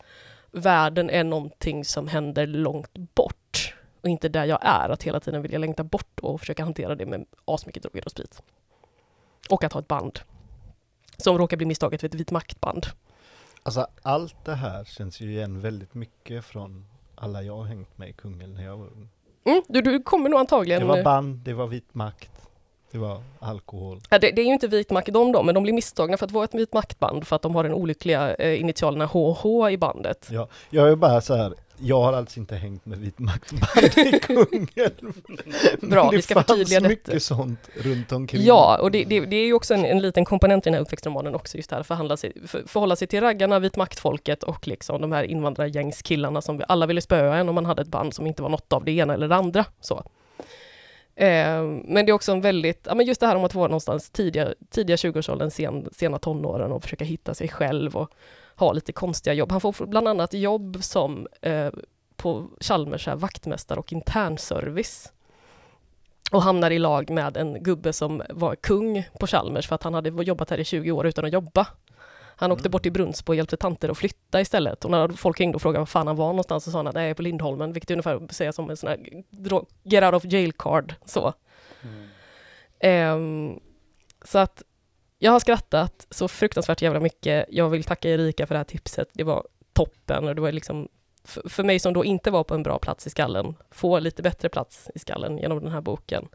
världen är någonting som händer långt bort och inte där jag är. Att hela tiden vilja längta bort och försöka hantera det med asmycket droger och sprit. Och att ha ett band som råkar bli misstaget för ett vit maktband. Alltså allt det här känns ju igen väldigt mycket från alla jag har hängt med i Kungälv när jag var ung. Mm, du, du kommer nog antagligen... Det var band, det var vit makt, det var alkohol. Ja, det, det är ju inte vit makt de då, men de blir misstagna för att vara ett vit maktband för att de har den olyckliga eh, initialerna HH i bandet. Ja, jag är bara så här, jag har alltså inte hängt med vit maktband i Kungälv. Bra, det vi ska förtydliga detta. mycket sånt runt omkring. Ja, och det, det, det är ju också en, en liten komponent i den här uppväxtromanen också, just det här förhandla sig, för, förhålla sig till raggarna, vit maktfolket och liksom de här invandrargängskillarna som vi alla ville spöa en om man hade ett band som inte var något av det ena eller det andra. Så. Eh, men det är också en väldigt, ja men just det här om att vara någonstans tidiga, tidiga 20-årsåldern, sen, sena tonåren och försöka hitta sig själv och ha lite konstiga jobb. Han får bland annat jobb som eh, på Chalmers här, vaktmästare och internservice. Och hamnar i lag med en gubbe som var kung på Chalmers för att han hade jobbat här i 20 år utan att jobba. Han åkte Mm. bort till Brunnsbo och hjälpte tanter att flytta istället. Och när folk ringde och frågade var fan han var någonstans så sa han att nej, på Lindholmen, vilket är ungefär säga som en sån här get out of jail card. Så. Ehm, så att jag har skrattat så fruktansvärt jävla mycket. Jag vill tacka Erika för det här tipset. Det var toppen och det var liksom för, mig som då inte var på en bra plats i skallen, få lite bättre plats i skallen genom den här boken.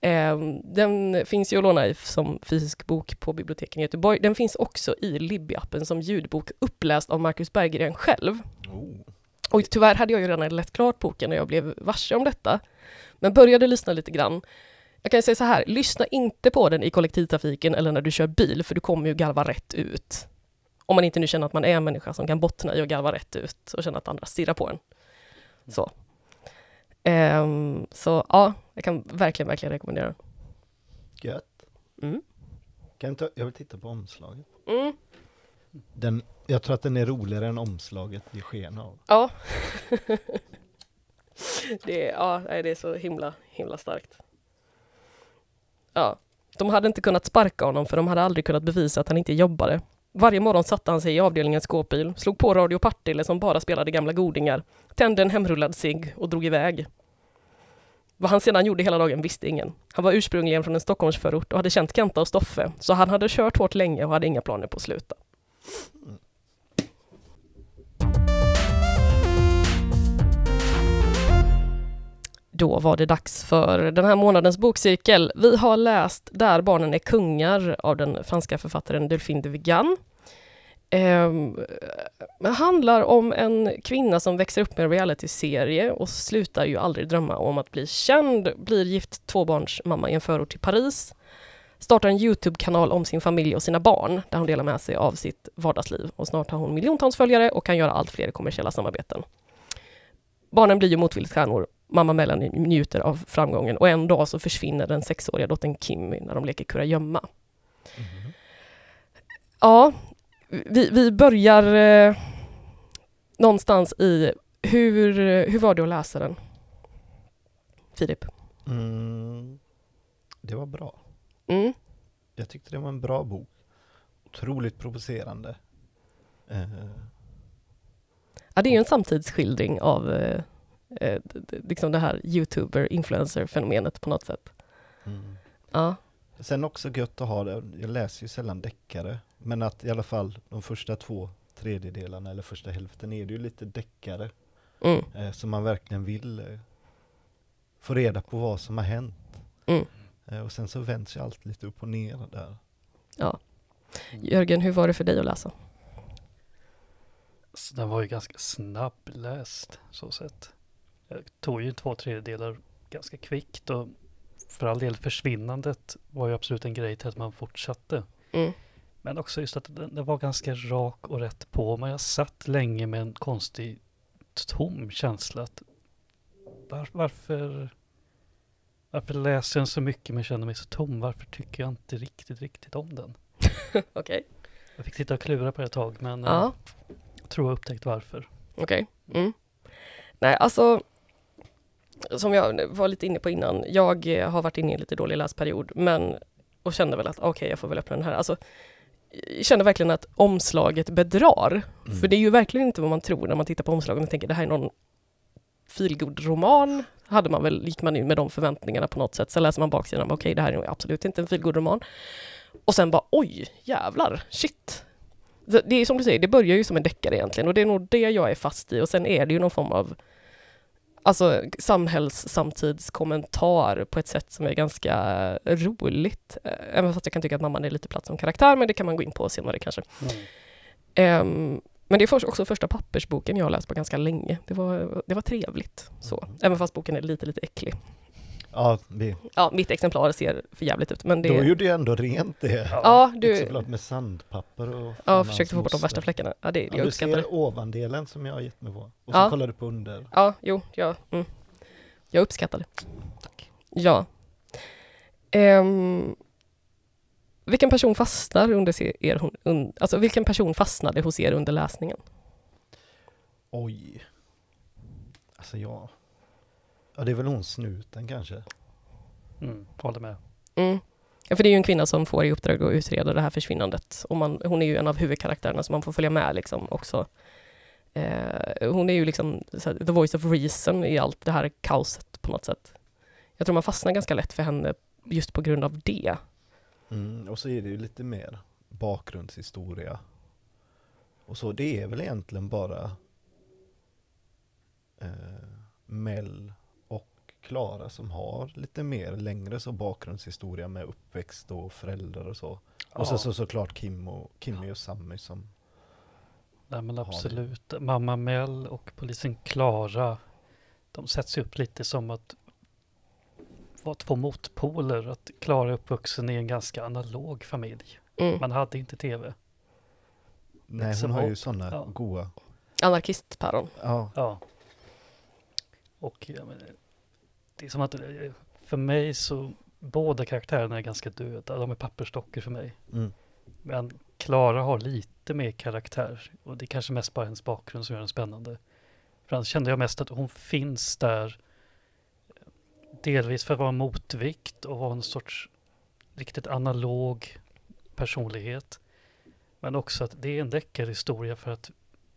Ehm, den finns ju att låna i som fysisk bok på biblioteken i Göteborg. Den finns också i Libby-appen som ljudbok uppläst av Marcus Berggren själv. Oh. Och tyvärr hade jag ju redan läst klart boken när jag blev varse om detta. Men började lyssna lite grann. Jag kan säga så här, lyssna inte på den i kollektivtrafiken eller när du kör bil, för du kommer ju garva rätt ut. Om man inte nu känner att man är en människa som kan bottna i att garva rätt ut och känna att andra stirrar på en. Så. Ehm, så ja, jag kan verkligen, verkligen rekommendera den. Gött. Mm. Kan inte, jag vill titta på omslaget. Mm. Den, jag tror att den är roligare än omslaget ger sken av. Ja. det, är, ja, det är så himla, himla starkt. Ja. De hade inte kunnat sparka honom för de hade aldrig kunnat bevisa att han inte jobbade. Varje morgon satte han sig i avdelningens skåpbil, slog på Radio Partille som bara spelade gamla godingar, tände en hemrullad cigg och drog iväg. Vad han sedan gjorde hela dagen visste ingen. Han var ursprungligen från en Stockholmsförort och hade känt Kenta och Stoffe, så han hade kört hårt länge och hade inga planer på att sluta. Då var det dags för den här månadens bokcirkel. Vi har läst Där barnen är kungar av den franska författaren Delphine de Vigan. Ehm, det handlar om en kvinna som växer upp med en realityserie och slutar ju aldrig drömma om att bli känd, blir gift tvåbarnsmamma i en förort till Paris, startar en Youtube-kanal om sin familj och sina barn där hon delar med sig av sitt vardagsliv och snart har hon miljontals följare och kan göra allt fler kommersiella samarbeten. Barnen blir ju motvilligt stjärnor mamma Melanie njuter av framgången och en dag så försvinner den sexåriga dottern Kimmy när de leker kurragömma. Mhm. Ja, vi, vi börjar eh, någonstans i hur, hur var det att läsa den? Filip? Mm, det var bra. Mm. Jag tyckte det var en bra bok. Otroligt provocerande. Eh, Ja, det är ju en samtidsskildring av eh, eh, liksom det här youtuber-influencer-fenomenet på något sätt. mm. Ja, Sen också gött att ha det, jag läser ju sällan deckare, men att i alla fall de första två tredjedelarna eller första hälften är det ju lite deckare. mm, Eh, så man verkligen vill eh, få reda på vad som har hänt. Mm. Eh, och sen så vänds ju allt lite upp och ner där. ja. Jörgen, hur var det för dig att läsa? Så den var ju ganska snabbläst så sett. Jag tog ju två tredjedelar ganska kvickt och för all del försvinnandet var ju absolut en grej till att man fortsatte. Mm. Men också just att den, den var ganska rak och rätt på. Men jag satt länge med en konstig tom känsla. Att var, varför, varför läser jag så mycket men känner mig så tom? Varför tycker jag inte riktigt, riktigt om den? Okej. Jag fick sitta och klura på det ett tag men eh, Ja, jag tror jag upptäckt varför. okej. Mm. Nej, alltså som jag var lite inne på innan, jag eh, har varit inne i en lite dålig läsperiod, men och kände väl att okej, jag får väl öppna den här. Alltså, jag kände verkligen att omslaget bedrar. Mm. För det är ju verkligen inte vad man tror när man tittar på omslaget och tänker det här är någon feelgood-roman. Hade man väl, gick man in med de förväntningarna på något sätt. Sen läser man baksidan okej, det här är absolut inte en feelgood-roman. Och sen bara, oj, jävlar, shit. Det det är som du säger, det börjar ju som en deckare egentligen och det är nog det jag är fast i och sen är det ju någon form av alltså samhällssamtidskommentar på ett sätt som är ganska roligt. Eh, Även fast jag kan tycka att mamman är lite platt som karaktär, men det kan man gå in på senare kanske. Ehm, men det är också första pappersboken jag har läst på ganska länge. Det var, det var trevligt. Så. Mm. Även fast boken är lite, lite äcklig. Ja, vi, Ja, mitt exemplar ser för jävligt ut, men det... då gjorde jag ändå rent det. ja, du... Exemplar med sandpapper och Ja, försökte få bort de värsta fläckarna. Ja, det, Ja, jag du det. ser ovandelen som jag har gett mig på. Och så Ja. kollar du på under. Ja, jo, ja, mm. Jag uppskattar det. Tack. Ja. Ehm, vilken person fastnar under er, hon- un, alltså vilken person fastnade hos er under läsningen? Oj. Alltså ja. Ja, det är väl hon snuten kanske. Mm, håller med. Mm. Ja, för det är ju en kvinna som får i uppdrag att utreda det här försvinnandet. Och man, hon är ju en av huvudkaraktärerna som man får följa med liksom också. Eh, hon är ju liksom så här, the voice of reason i allt det här kaoset på något sätt. Jag tror man fastnar ganska lätt för henne just på grund av det. Mm, och så är det ju lite mer bakgrundshistoria. Och så, det är väl egentligen bara eh, Mel Klara som har lite mer längre så bakgrundshistoria med uppväxt och föräldrar och så. Och så, Ja. så såklart Kim och, Kimmy och Sammy som Nej men absolut. Mamma Mel och polisen Klara, de sätts ju upp lite som att vara två motpoler. Att Klara är uppvuxen i en ganska analog familj. Mm. Man hade inte tv. Nej Liksom hon har ju sådana ja. goa Anarkistpäron. Ja, Ja. Och ja, men, det är som att eh, för mig så båda karaktärerna är ganska döda. De är pappersdockor för mig. mm, Men Klara har lite mer karaktär och det är kanske mest bara hennes bakgrund som gör den spännande. För annars kände jag mest att hon finns där eh, delvis för att vara en motvikt och vara en sorts riktigt analog personlighet. Men också att det är en deckarhistoria för att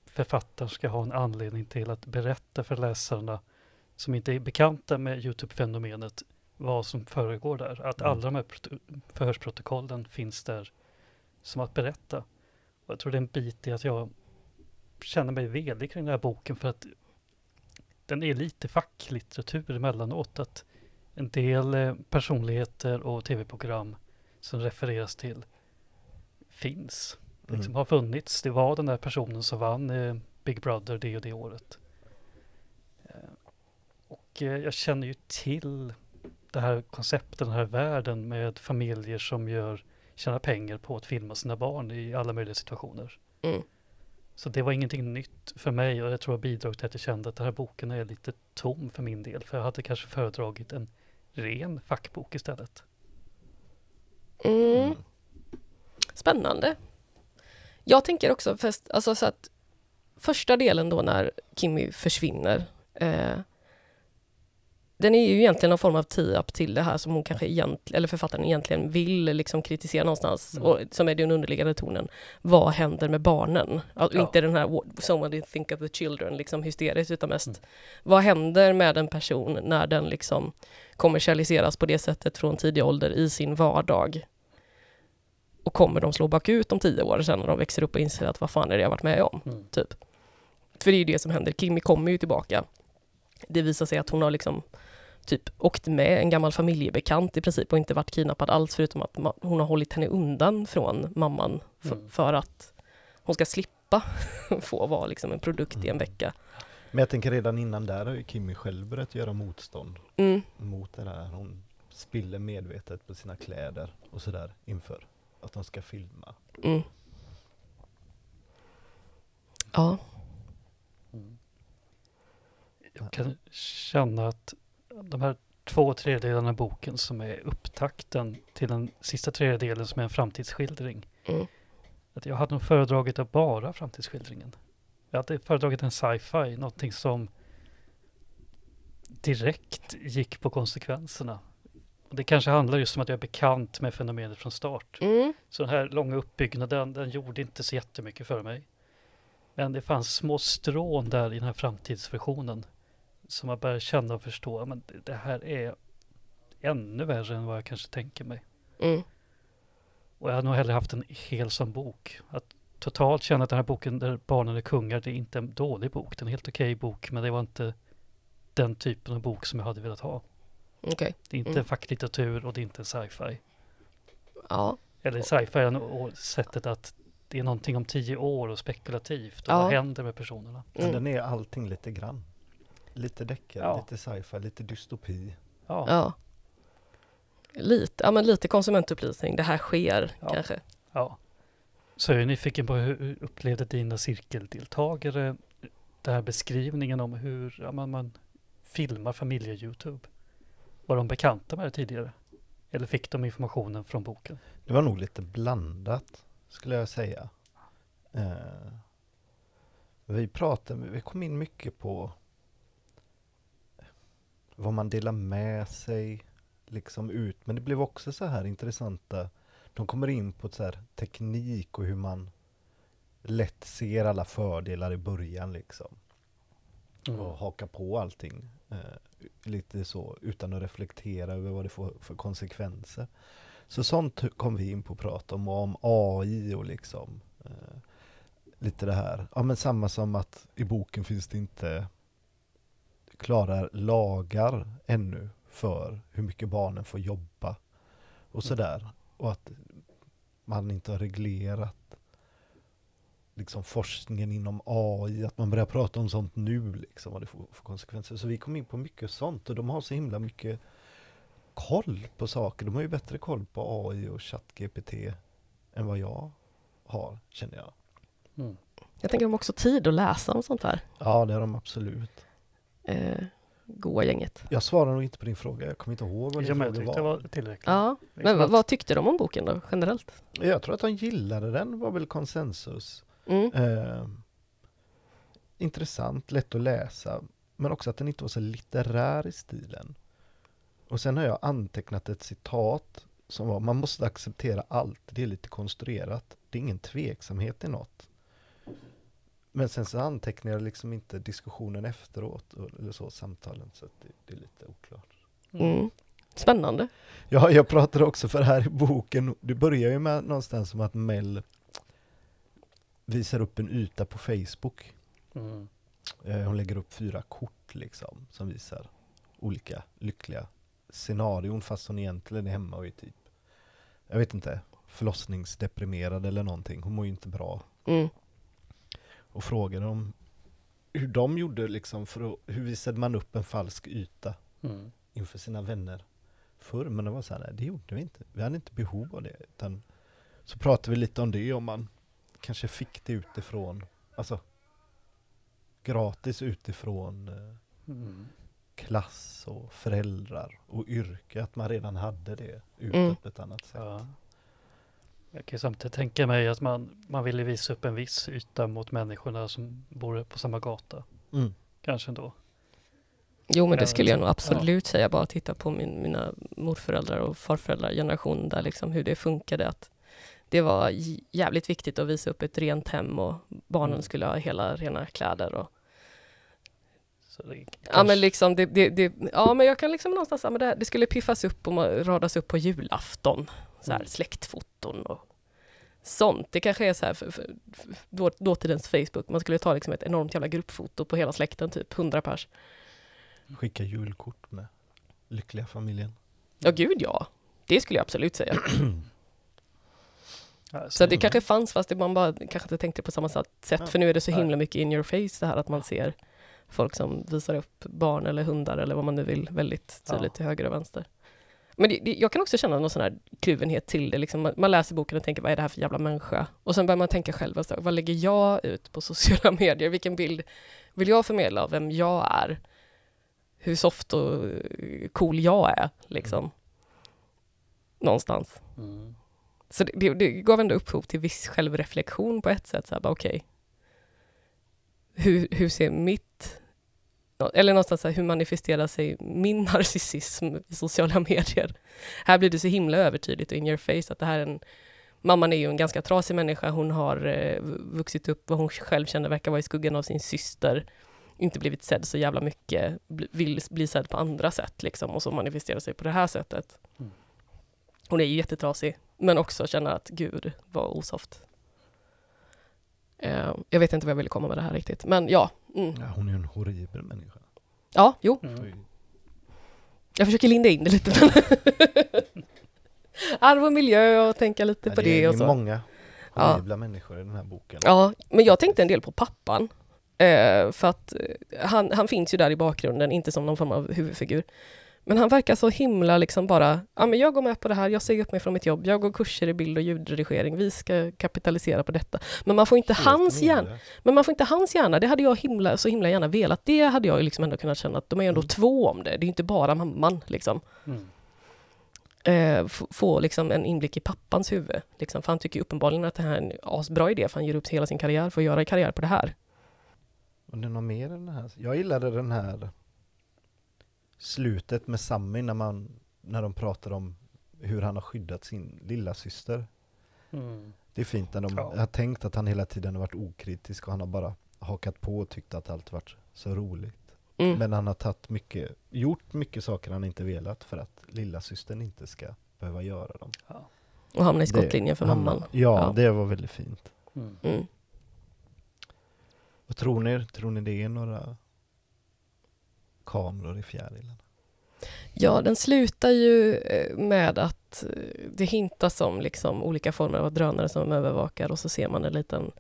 författaren ska ha en anledning till att berätta för läsarna som inte är bekanta med Youtube-fenomenet vad som föregår där. Att Mm. alla de här proto- förhörsprotokollen finns där som att berätta. Och jag tror det är en bit i att jag känner mig velig kring den här boken för att den är lite facklitteratur emellanåt. Att en del eh, personligheter och tv-program som refereras till finns. Liksom Mm. har funnits. Det var den där personen som vann eh, Big Brother det och det året. Eh, och jag känner ju till det här konceptet, den här världen med familjer som gör, tjänar pengar på att filma sina barn i alla möjliga situationer. Mm. Så det var ingenting nytt för mig och jag tror jag bidrog till att jag kände att den här boken är lite tom för min del. För jag hade kanske föredragit en ren fackbok istället. Mm. Spännande. Jag tänker också, fast, alltså så att första delen då när Kimmy försvinner, eh, den är ju egentligen någon form av tie-up till det här som hon kanske egentligen, eller författaren egentligen vill liksom kritisera någonstans, Mm. och som är den underliggande tonen. Vad händer med barnen? Alltså, Ja. Inte den här "What- “someone didn't think of the children” liksom hysteriskt, utan mest Mm. vad händer med en person när den liksom kommersialiseras på det sättet från tidig ålder i sin vardag? Och kommer de slå bakut om tio år sen när de växer upp och inser att vad fan är det jag varit med om? Mm. Typ. För det är ju det som händer. Kimmy kommer ju tillbaka. Det visar sig att hon har liksom typ åkt med en gammal familjebekant i princip och inte varit kidnappad alls förutom att hon har hållit henne undan från mamman Mm. för att hon ska slippa få vara liksom en produkt i en Mm. vecka. Men jag tänker redan innan där har ju Kimmy själv börjat göra motstånd Mm. mot det där. Hon spiller medvetet på sina kläder och sådär inför att de ska filma. Mm. Ja. Mm. Jag kan känna att de här två tredjedelarna av boken som är upptakten till den sista tredjedelen som är en framtidsskildring. Mm. Att jag hade nog föredragit att bara framtidsskildringen. Jag hade föredragit en sci-fi, någonting som direkt gick på konsekvenserna. Och det kanske handlar just om att jag är bekant med fenomenet från start. Mm. Så den här långa uppbyggnaden, den gjorde inte så jättemycket för mig. Men det fanns små strån där i den här framtidsversionen. Som jag började känna och förstå, men det- här är ännu värre än vad jag kanske tänker mig. Mm. Och jag hade nog hellre haft en hel som bok. Att totalt känna att den här boken där barnen är kungar, det är inte en dålig bok. Det är en helt okej bok, men det var inte den typen av bok som jag hade velat ha. Okej. Det är inte Mm. facklitteratur och det är inte sci-fi. Ja. Eller sci-fi är nog sättet att det är någonting om tio år och spekulativt. Och Ja. vad händer med personerna? Men Mm. den är allting lite grann. Lite deckare, Ja. lite sci-fi, lite dystopi. Ja, Ja. Lite, ja men lite konsumentupplysning. Det här sker Ja. kanske. ja. Så jag är nyfiken på hur hur upplevde dina cirkeldeltagare den här beskrivningen om hur ja, man, man filmar familje-Youtube? Var de bekanta med det tidigare? Eller fick de informationen från boken? Det var nog lite blandat, skulle jag säga. Eh, vi pratade, vi kom in mycket på vad man delar med sig liksom ut. Men det blev också så här intressanta, de kommer in på så här teknik och hur man lätt ser alla fördelar i början liksom. och haka på allting. Eh, lite så utan att reflektera över vad det får för konsekvenser. Så sånt kom vi in på att prata om, och om AI och liksom eh, lite det här. Ja men samma som att i boken finns det inte klara lagar ännu för hur mycket barnen får jobba och sådär. Och att man inte har reglerat liksom forskningen inom AI, att man börjar prata om sånt nu, liksom, vad det får för konsekvenser. Så vi kom in på mycket sånt och de har så himla mycket koll på saker. De har ju bättre koll på AI och ChatGPT än vad jag har, känner jag. Mm. Jag tänker de har också tid att läsa om sånt här. Ja, det har de absolut. Eh, goa gänget. Jag svarar nog inte på din fråga, jag kommer inte ihåg vad Ja, din jag fråga tyckte var. det var tillräckligt. Ja, Liksom men vad, vad tyckte de om boken då, generellt? Jag tror att de gillade den, var väl konsensus. Mm. Eh, intressant, lätt att läsa, men också att den inte var så litterär i stilen. Och sen har jag antecknat ett citat som var, man måste acceptera allt, det är lite konstruerat, det är ingen tveksamhet i något. Men sen så antecknar jag liksom inte diskussionen efteråt, eller så, samtalen, så att det, det är lite oklart. Mm. Spännande. Ja, jag pratade också för här i boken, det börjar ju med någonstans som att Mel visar upp en yta på Facebook Mm. Eh, Hon lägger upp fyra kort liksom som visar olika lyckliga scenarion fast hon egentligen är hemma och är typ, jag vet inte, förlossningsdeprimerad eller någonting. Hon mår ju inte bra. Mm. Och frågar dem hur de gjorde liksom för att, hur visade man upp en falsk yta Mm. inför sina vänner förr? Men det var så här, nej, det gjorde vi inte. Vi hade inte behov av det. Utan så pratade vi lite om det, om man kanske fick det utifrån, alltså gratis utifrån eh, Mm. klass och föräldrar och yrke, att man redan hade det utåt Mm. på ett annat sätt. Ja. Jag kan ju samtidigt tänka mig att man, man ville visa upp en viss yta mot människorna som bor på samma gata. Mm. Kanske ändå. Jo, men det Ja, skulle jag nog absolut säga. Bara titta på min, mina morföräldrar och farföräldrar generation där liksom hur det funkade. Att det var jävligt viktigt att visa upp ett rent hem och barnen Mm. skulle ha hela rena kläder. Och, Så det, ja, kanske- men liksom det, det, det, ja, men jag kan liksom någonstans, ja, men det, här- det skulle piffas upp och radas upp på julafton. Så här, Mm. släktfoton och sånt. Det kanske är så här för, för, för då, dåtidens Facebook. Man skulle ta liksom ett enormt jävla gruppfoto på hela släkten, typ 100 pers. Skicka julkort med lyckliga familjen. Ja, gud ja. Det skulle jag absolut säga. Så det kanske fanns fast det man bara kanske inte tänkte på samma sätt. Ja. För nu är det så himla mycket in your face det här att man ser folk som visar upp barn eller hundar eller vad man nu vill väldigt tydligt Ja. till höger och vänster. Men det, det, jag kan också känna någon sån här kluvenhet till det. Liksom man, man läser boken och tänker vad är det här för jävla människa? Och sen börjar man tänka själv, alltså, vad lägger jag ut på sociala medier? Vilken bild vill jag förmedla av vem jag är? Hur soft och eh, cool jag är, liksom. Någonstans. Mm. Så det, det, det gav ändå upphov till viss självreflektion på ett sätt. Så här, bara, okej. Hur, hur ser mitt... Eller någonstans så här, hur manifesterar sig min narcissism i sociala medier? Här blir det så himla övertydligt och in your face att det här är en... Mamman är ju en ganska trasig människa. Hon har eh, vuxit upp vad hon själv känner verkar vara i skuggan av sin syster. Inte blivit sedd så jävla mycket. Vill bli sedd på andra sätt liksom. Och så manifesterar sig på det här sättet. Mm. Hon är ju jättetrasig. Men också känner att gud vad osoft. Eh, jag vet inte vad jag ville komma med det här riktigt. Men ja. Mm. Ja, hon är ju en horribel människa. Ja, jo. Mm. Jag försöker linda in det lite. Men Arv och miljö och tänka lite Ja, på det, det, är, och det så. är många Ja. horribla människor i den här boken. Ja, men jag tänkte en del på pappan. Eh, för att eh, han, han finns ju där i bakgrunden, inte som någon form av huvudfigur. Men han verkar så himla liksom bara, ja men jag går med på det här, jag säger upp mig från mitt jobb, jag går kurser i bild och ljudredigering, vi ska kapitalisera på detta. Men man får inte Helt hans hjärna, men man får inte hans hjärna, det hade jag himla, så himla gärna velat. Det hade jag liksom ändå kunnat känna att de är ändå Mm. två om det, det är inte bara mamman liksom. Mm. Eh, få liksom en inblick i pappans huvud. Liksom, för han tycker uppenbarligen att det här är en asbra idé, för han ger upp hela sin karriär för att göra karriär på det här. Och det är något mer än den här. Jag gillade den här slutet med Sammy när man när de pratar om hur han har skyddat sin lilla syster. Mm. Det är fint när de Ja. har tänkt att han hela tiden har varit okritisk och han har bara hakat på och tyckt att allt varit så roligt. Mm. Men han har tagit mycket, gjort mycket saker han inte velat för att lilla systern inte ska behöva göra dem. Och hamna i skottlinjen för mamman. Ja, Ja. det var väldigt fint. Mm. Mm. Vad tror ni? Tror ni det är några kameror i fjärilen? Ja, den slutar ju eh, med att eh, det hintas om liksom olika former av drönare som övervakar och så ser man en liten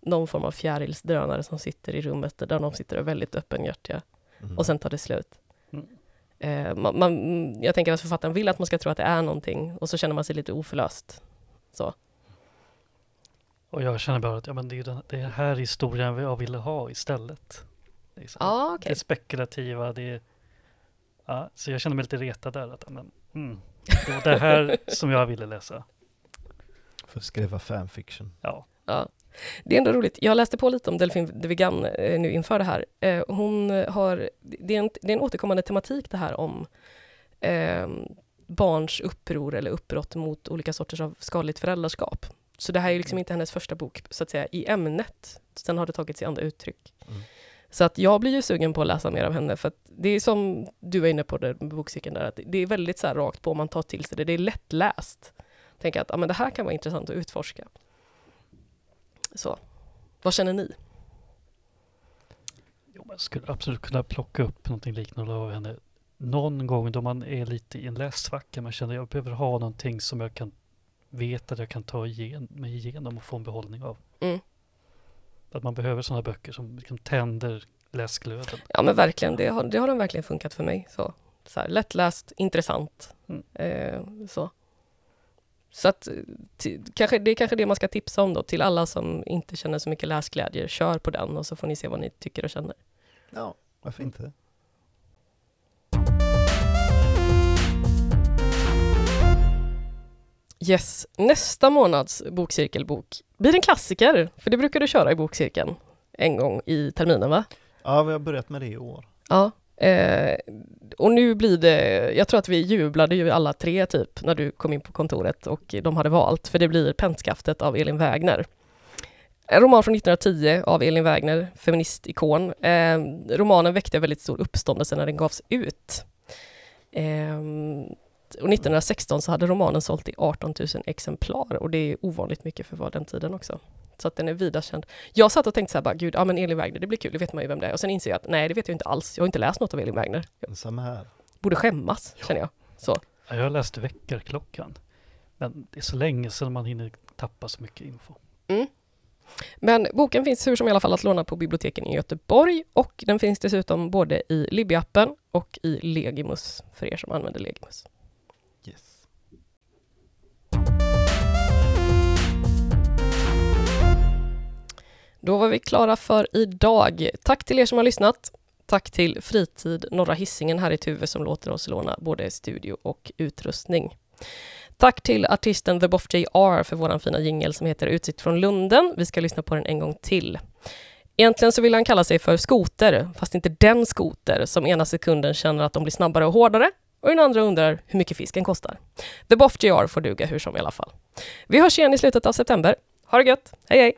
någon form av fjärilsdrönare som sitter i rummet där de sitter och är väldigt öppenhjärtiga Mm. och sen tar det slut. Mm. Eh, man, man, jag tänker att författaren vill att man ska tro att det är någonting och så känner man sig lite oförlöst. Så. Och jag känner bara att ja, men det, är den, det är den här historien jag ville ha istället. Liksom. Ja, okej. Det spekulativa, det är... Ja, så jag känner mig lite retad där. Att, men, mm, det var det här som jag ville läsa. För att skriva fanfiction. Ja. Ja. Det är ändå roligt. Jag läste på lite om Delphine de Vigan eh, nu inför det här. Eh, hon har, det, är en, det är en återkommande tematik det här om eh, barns uppror eller uppbrott mot olika sorters av skadligt föräldraskap. Så det här är liksom inte hennes första bok, så att säga, i ämnet. Sen har det tagit sig andra uttryck. Mm. Så att jag blir ju sugen på att läsa mer av henne, för att det är som du var inne på där med bokcykeln där, att det är väldigt så här rakt på, man tar till sig det, det är lättläst. Tänker att ja, men det här kan vara intressant att utforska. Så, vad känner ni? Man skulle absolut kunna plocka upp någonting liknande av henne. Någon gång då man är lite i en lässvacka, man känner att jag behöver ha någonting som jag kan veta att jag kan ta igen, mig igenom och få en behållning av. Mm. Att man behöver sådana böcker som liksom tänder läsglöden. Ja men verkligen, det har, det har den verkligen funkat för mig. Så, så här, lättläst, intressant. Mm. Eh, så. Så att, kanske, det är kanske det man ska tipsa om då, till alla som inte känner så mycket läsglädje. Kör på den och så får ni se vad ni tycker och känner. Ja, varför inte? Yes, nästa månads bokcirkelbok blir en klassiker, för det brukar du köra i bokcirkeln en gång i terminen va? Ja, vi har börjat med det i år. Ja. Eh, och nu blir det, jag tror att vi jublade ju alla tre typ när du kom in på kontoret och de hade valt, för det blir Pentskaftet av Elin Wägner. En roman från 1910 av Elin Wägner, feministikon. Eh, romanen väckte väldigt stor uppståndelse när den gavs ut. Eh, och 1916 så hade romanen sålt i 18 000 exemplar och det är ovanligt mycket för vad den tiden också. Så att den är vida känd. Jag satt och tänkte så här bara, gud, ja men Elin Wägner, det blir kul, det vet man ju vem det är. Och sen inser jag att nej, det vet jag inte alls. Jag har inte läst något av Elin Wägner. Samma här. borde skämmas, känner jag. Så. Ja, Jag har läst Väckarklockan. Men det är så länge sedan man hinner tappa så mycket info. Men boken finns hur som i alla fall att låna på biblioteken i Göteborg och den finns dessutom både i Libby-appen och i Legimus för er som använder Legimus. Då var vi klara för idag. Tack till er som har lyssnat. Tack till Fritid Norra Hisingen här i Tuve som låter oss låna både studio och utrustning. Tack till artisten The Boff JR för vår fina jingel som heter Utsikt från Lunden. Vi ska lyssna på den en gång till. Egentligen så vill han kalla sig för skoter, fast inte den skoter som ena sekunden känner att de blir snabbare och hårdare och den andra undrar hur mycket fisken kostar. The Boff JR får duga hur som i alla fall. Vi hörs igen i slutet av september. Ha det gött! Hej hej!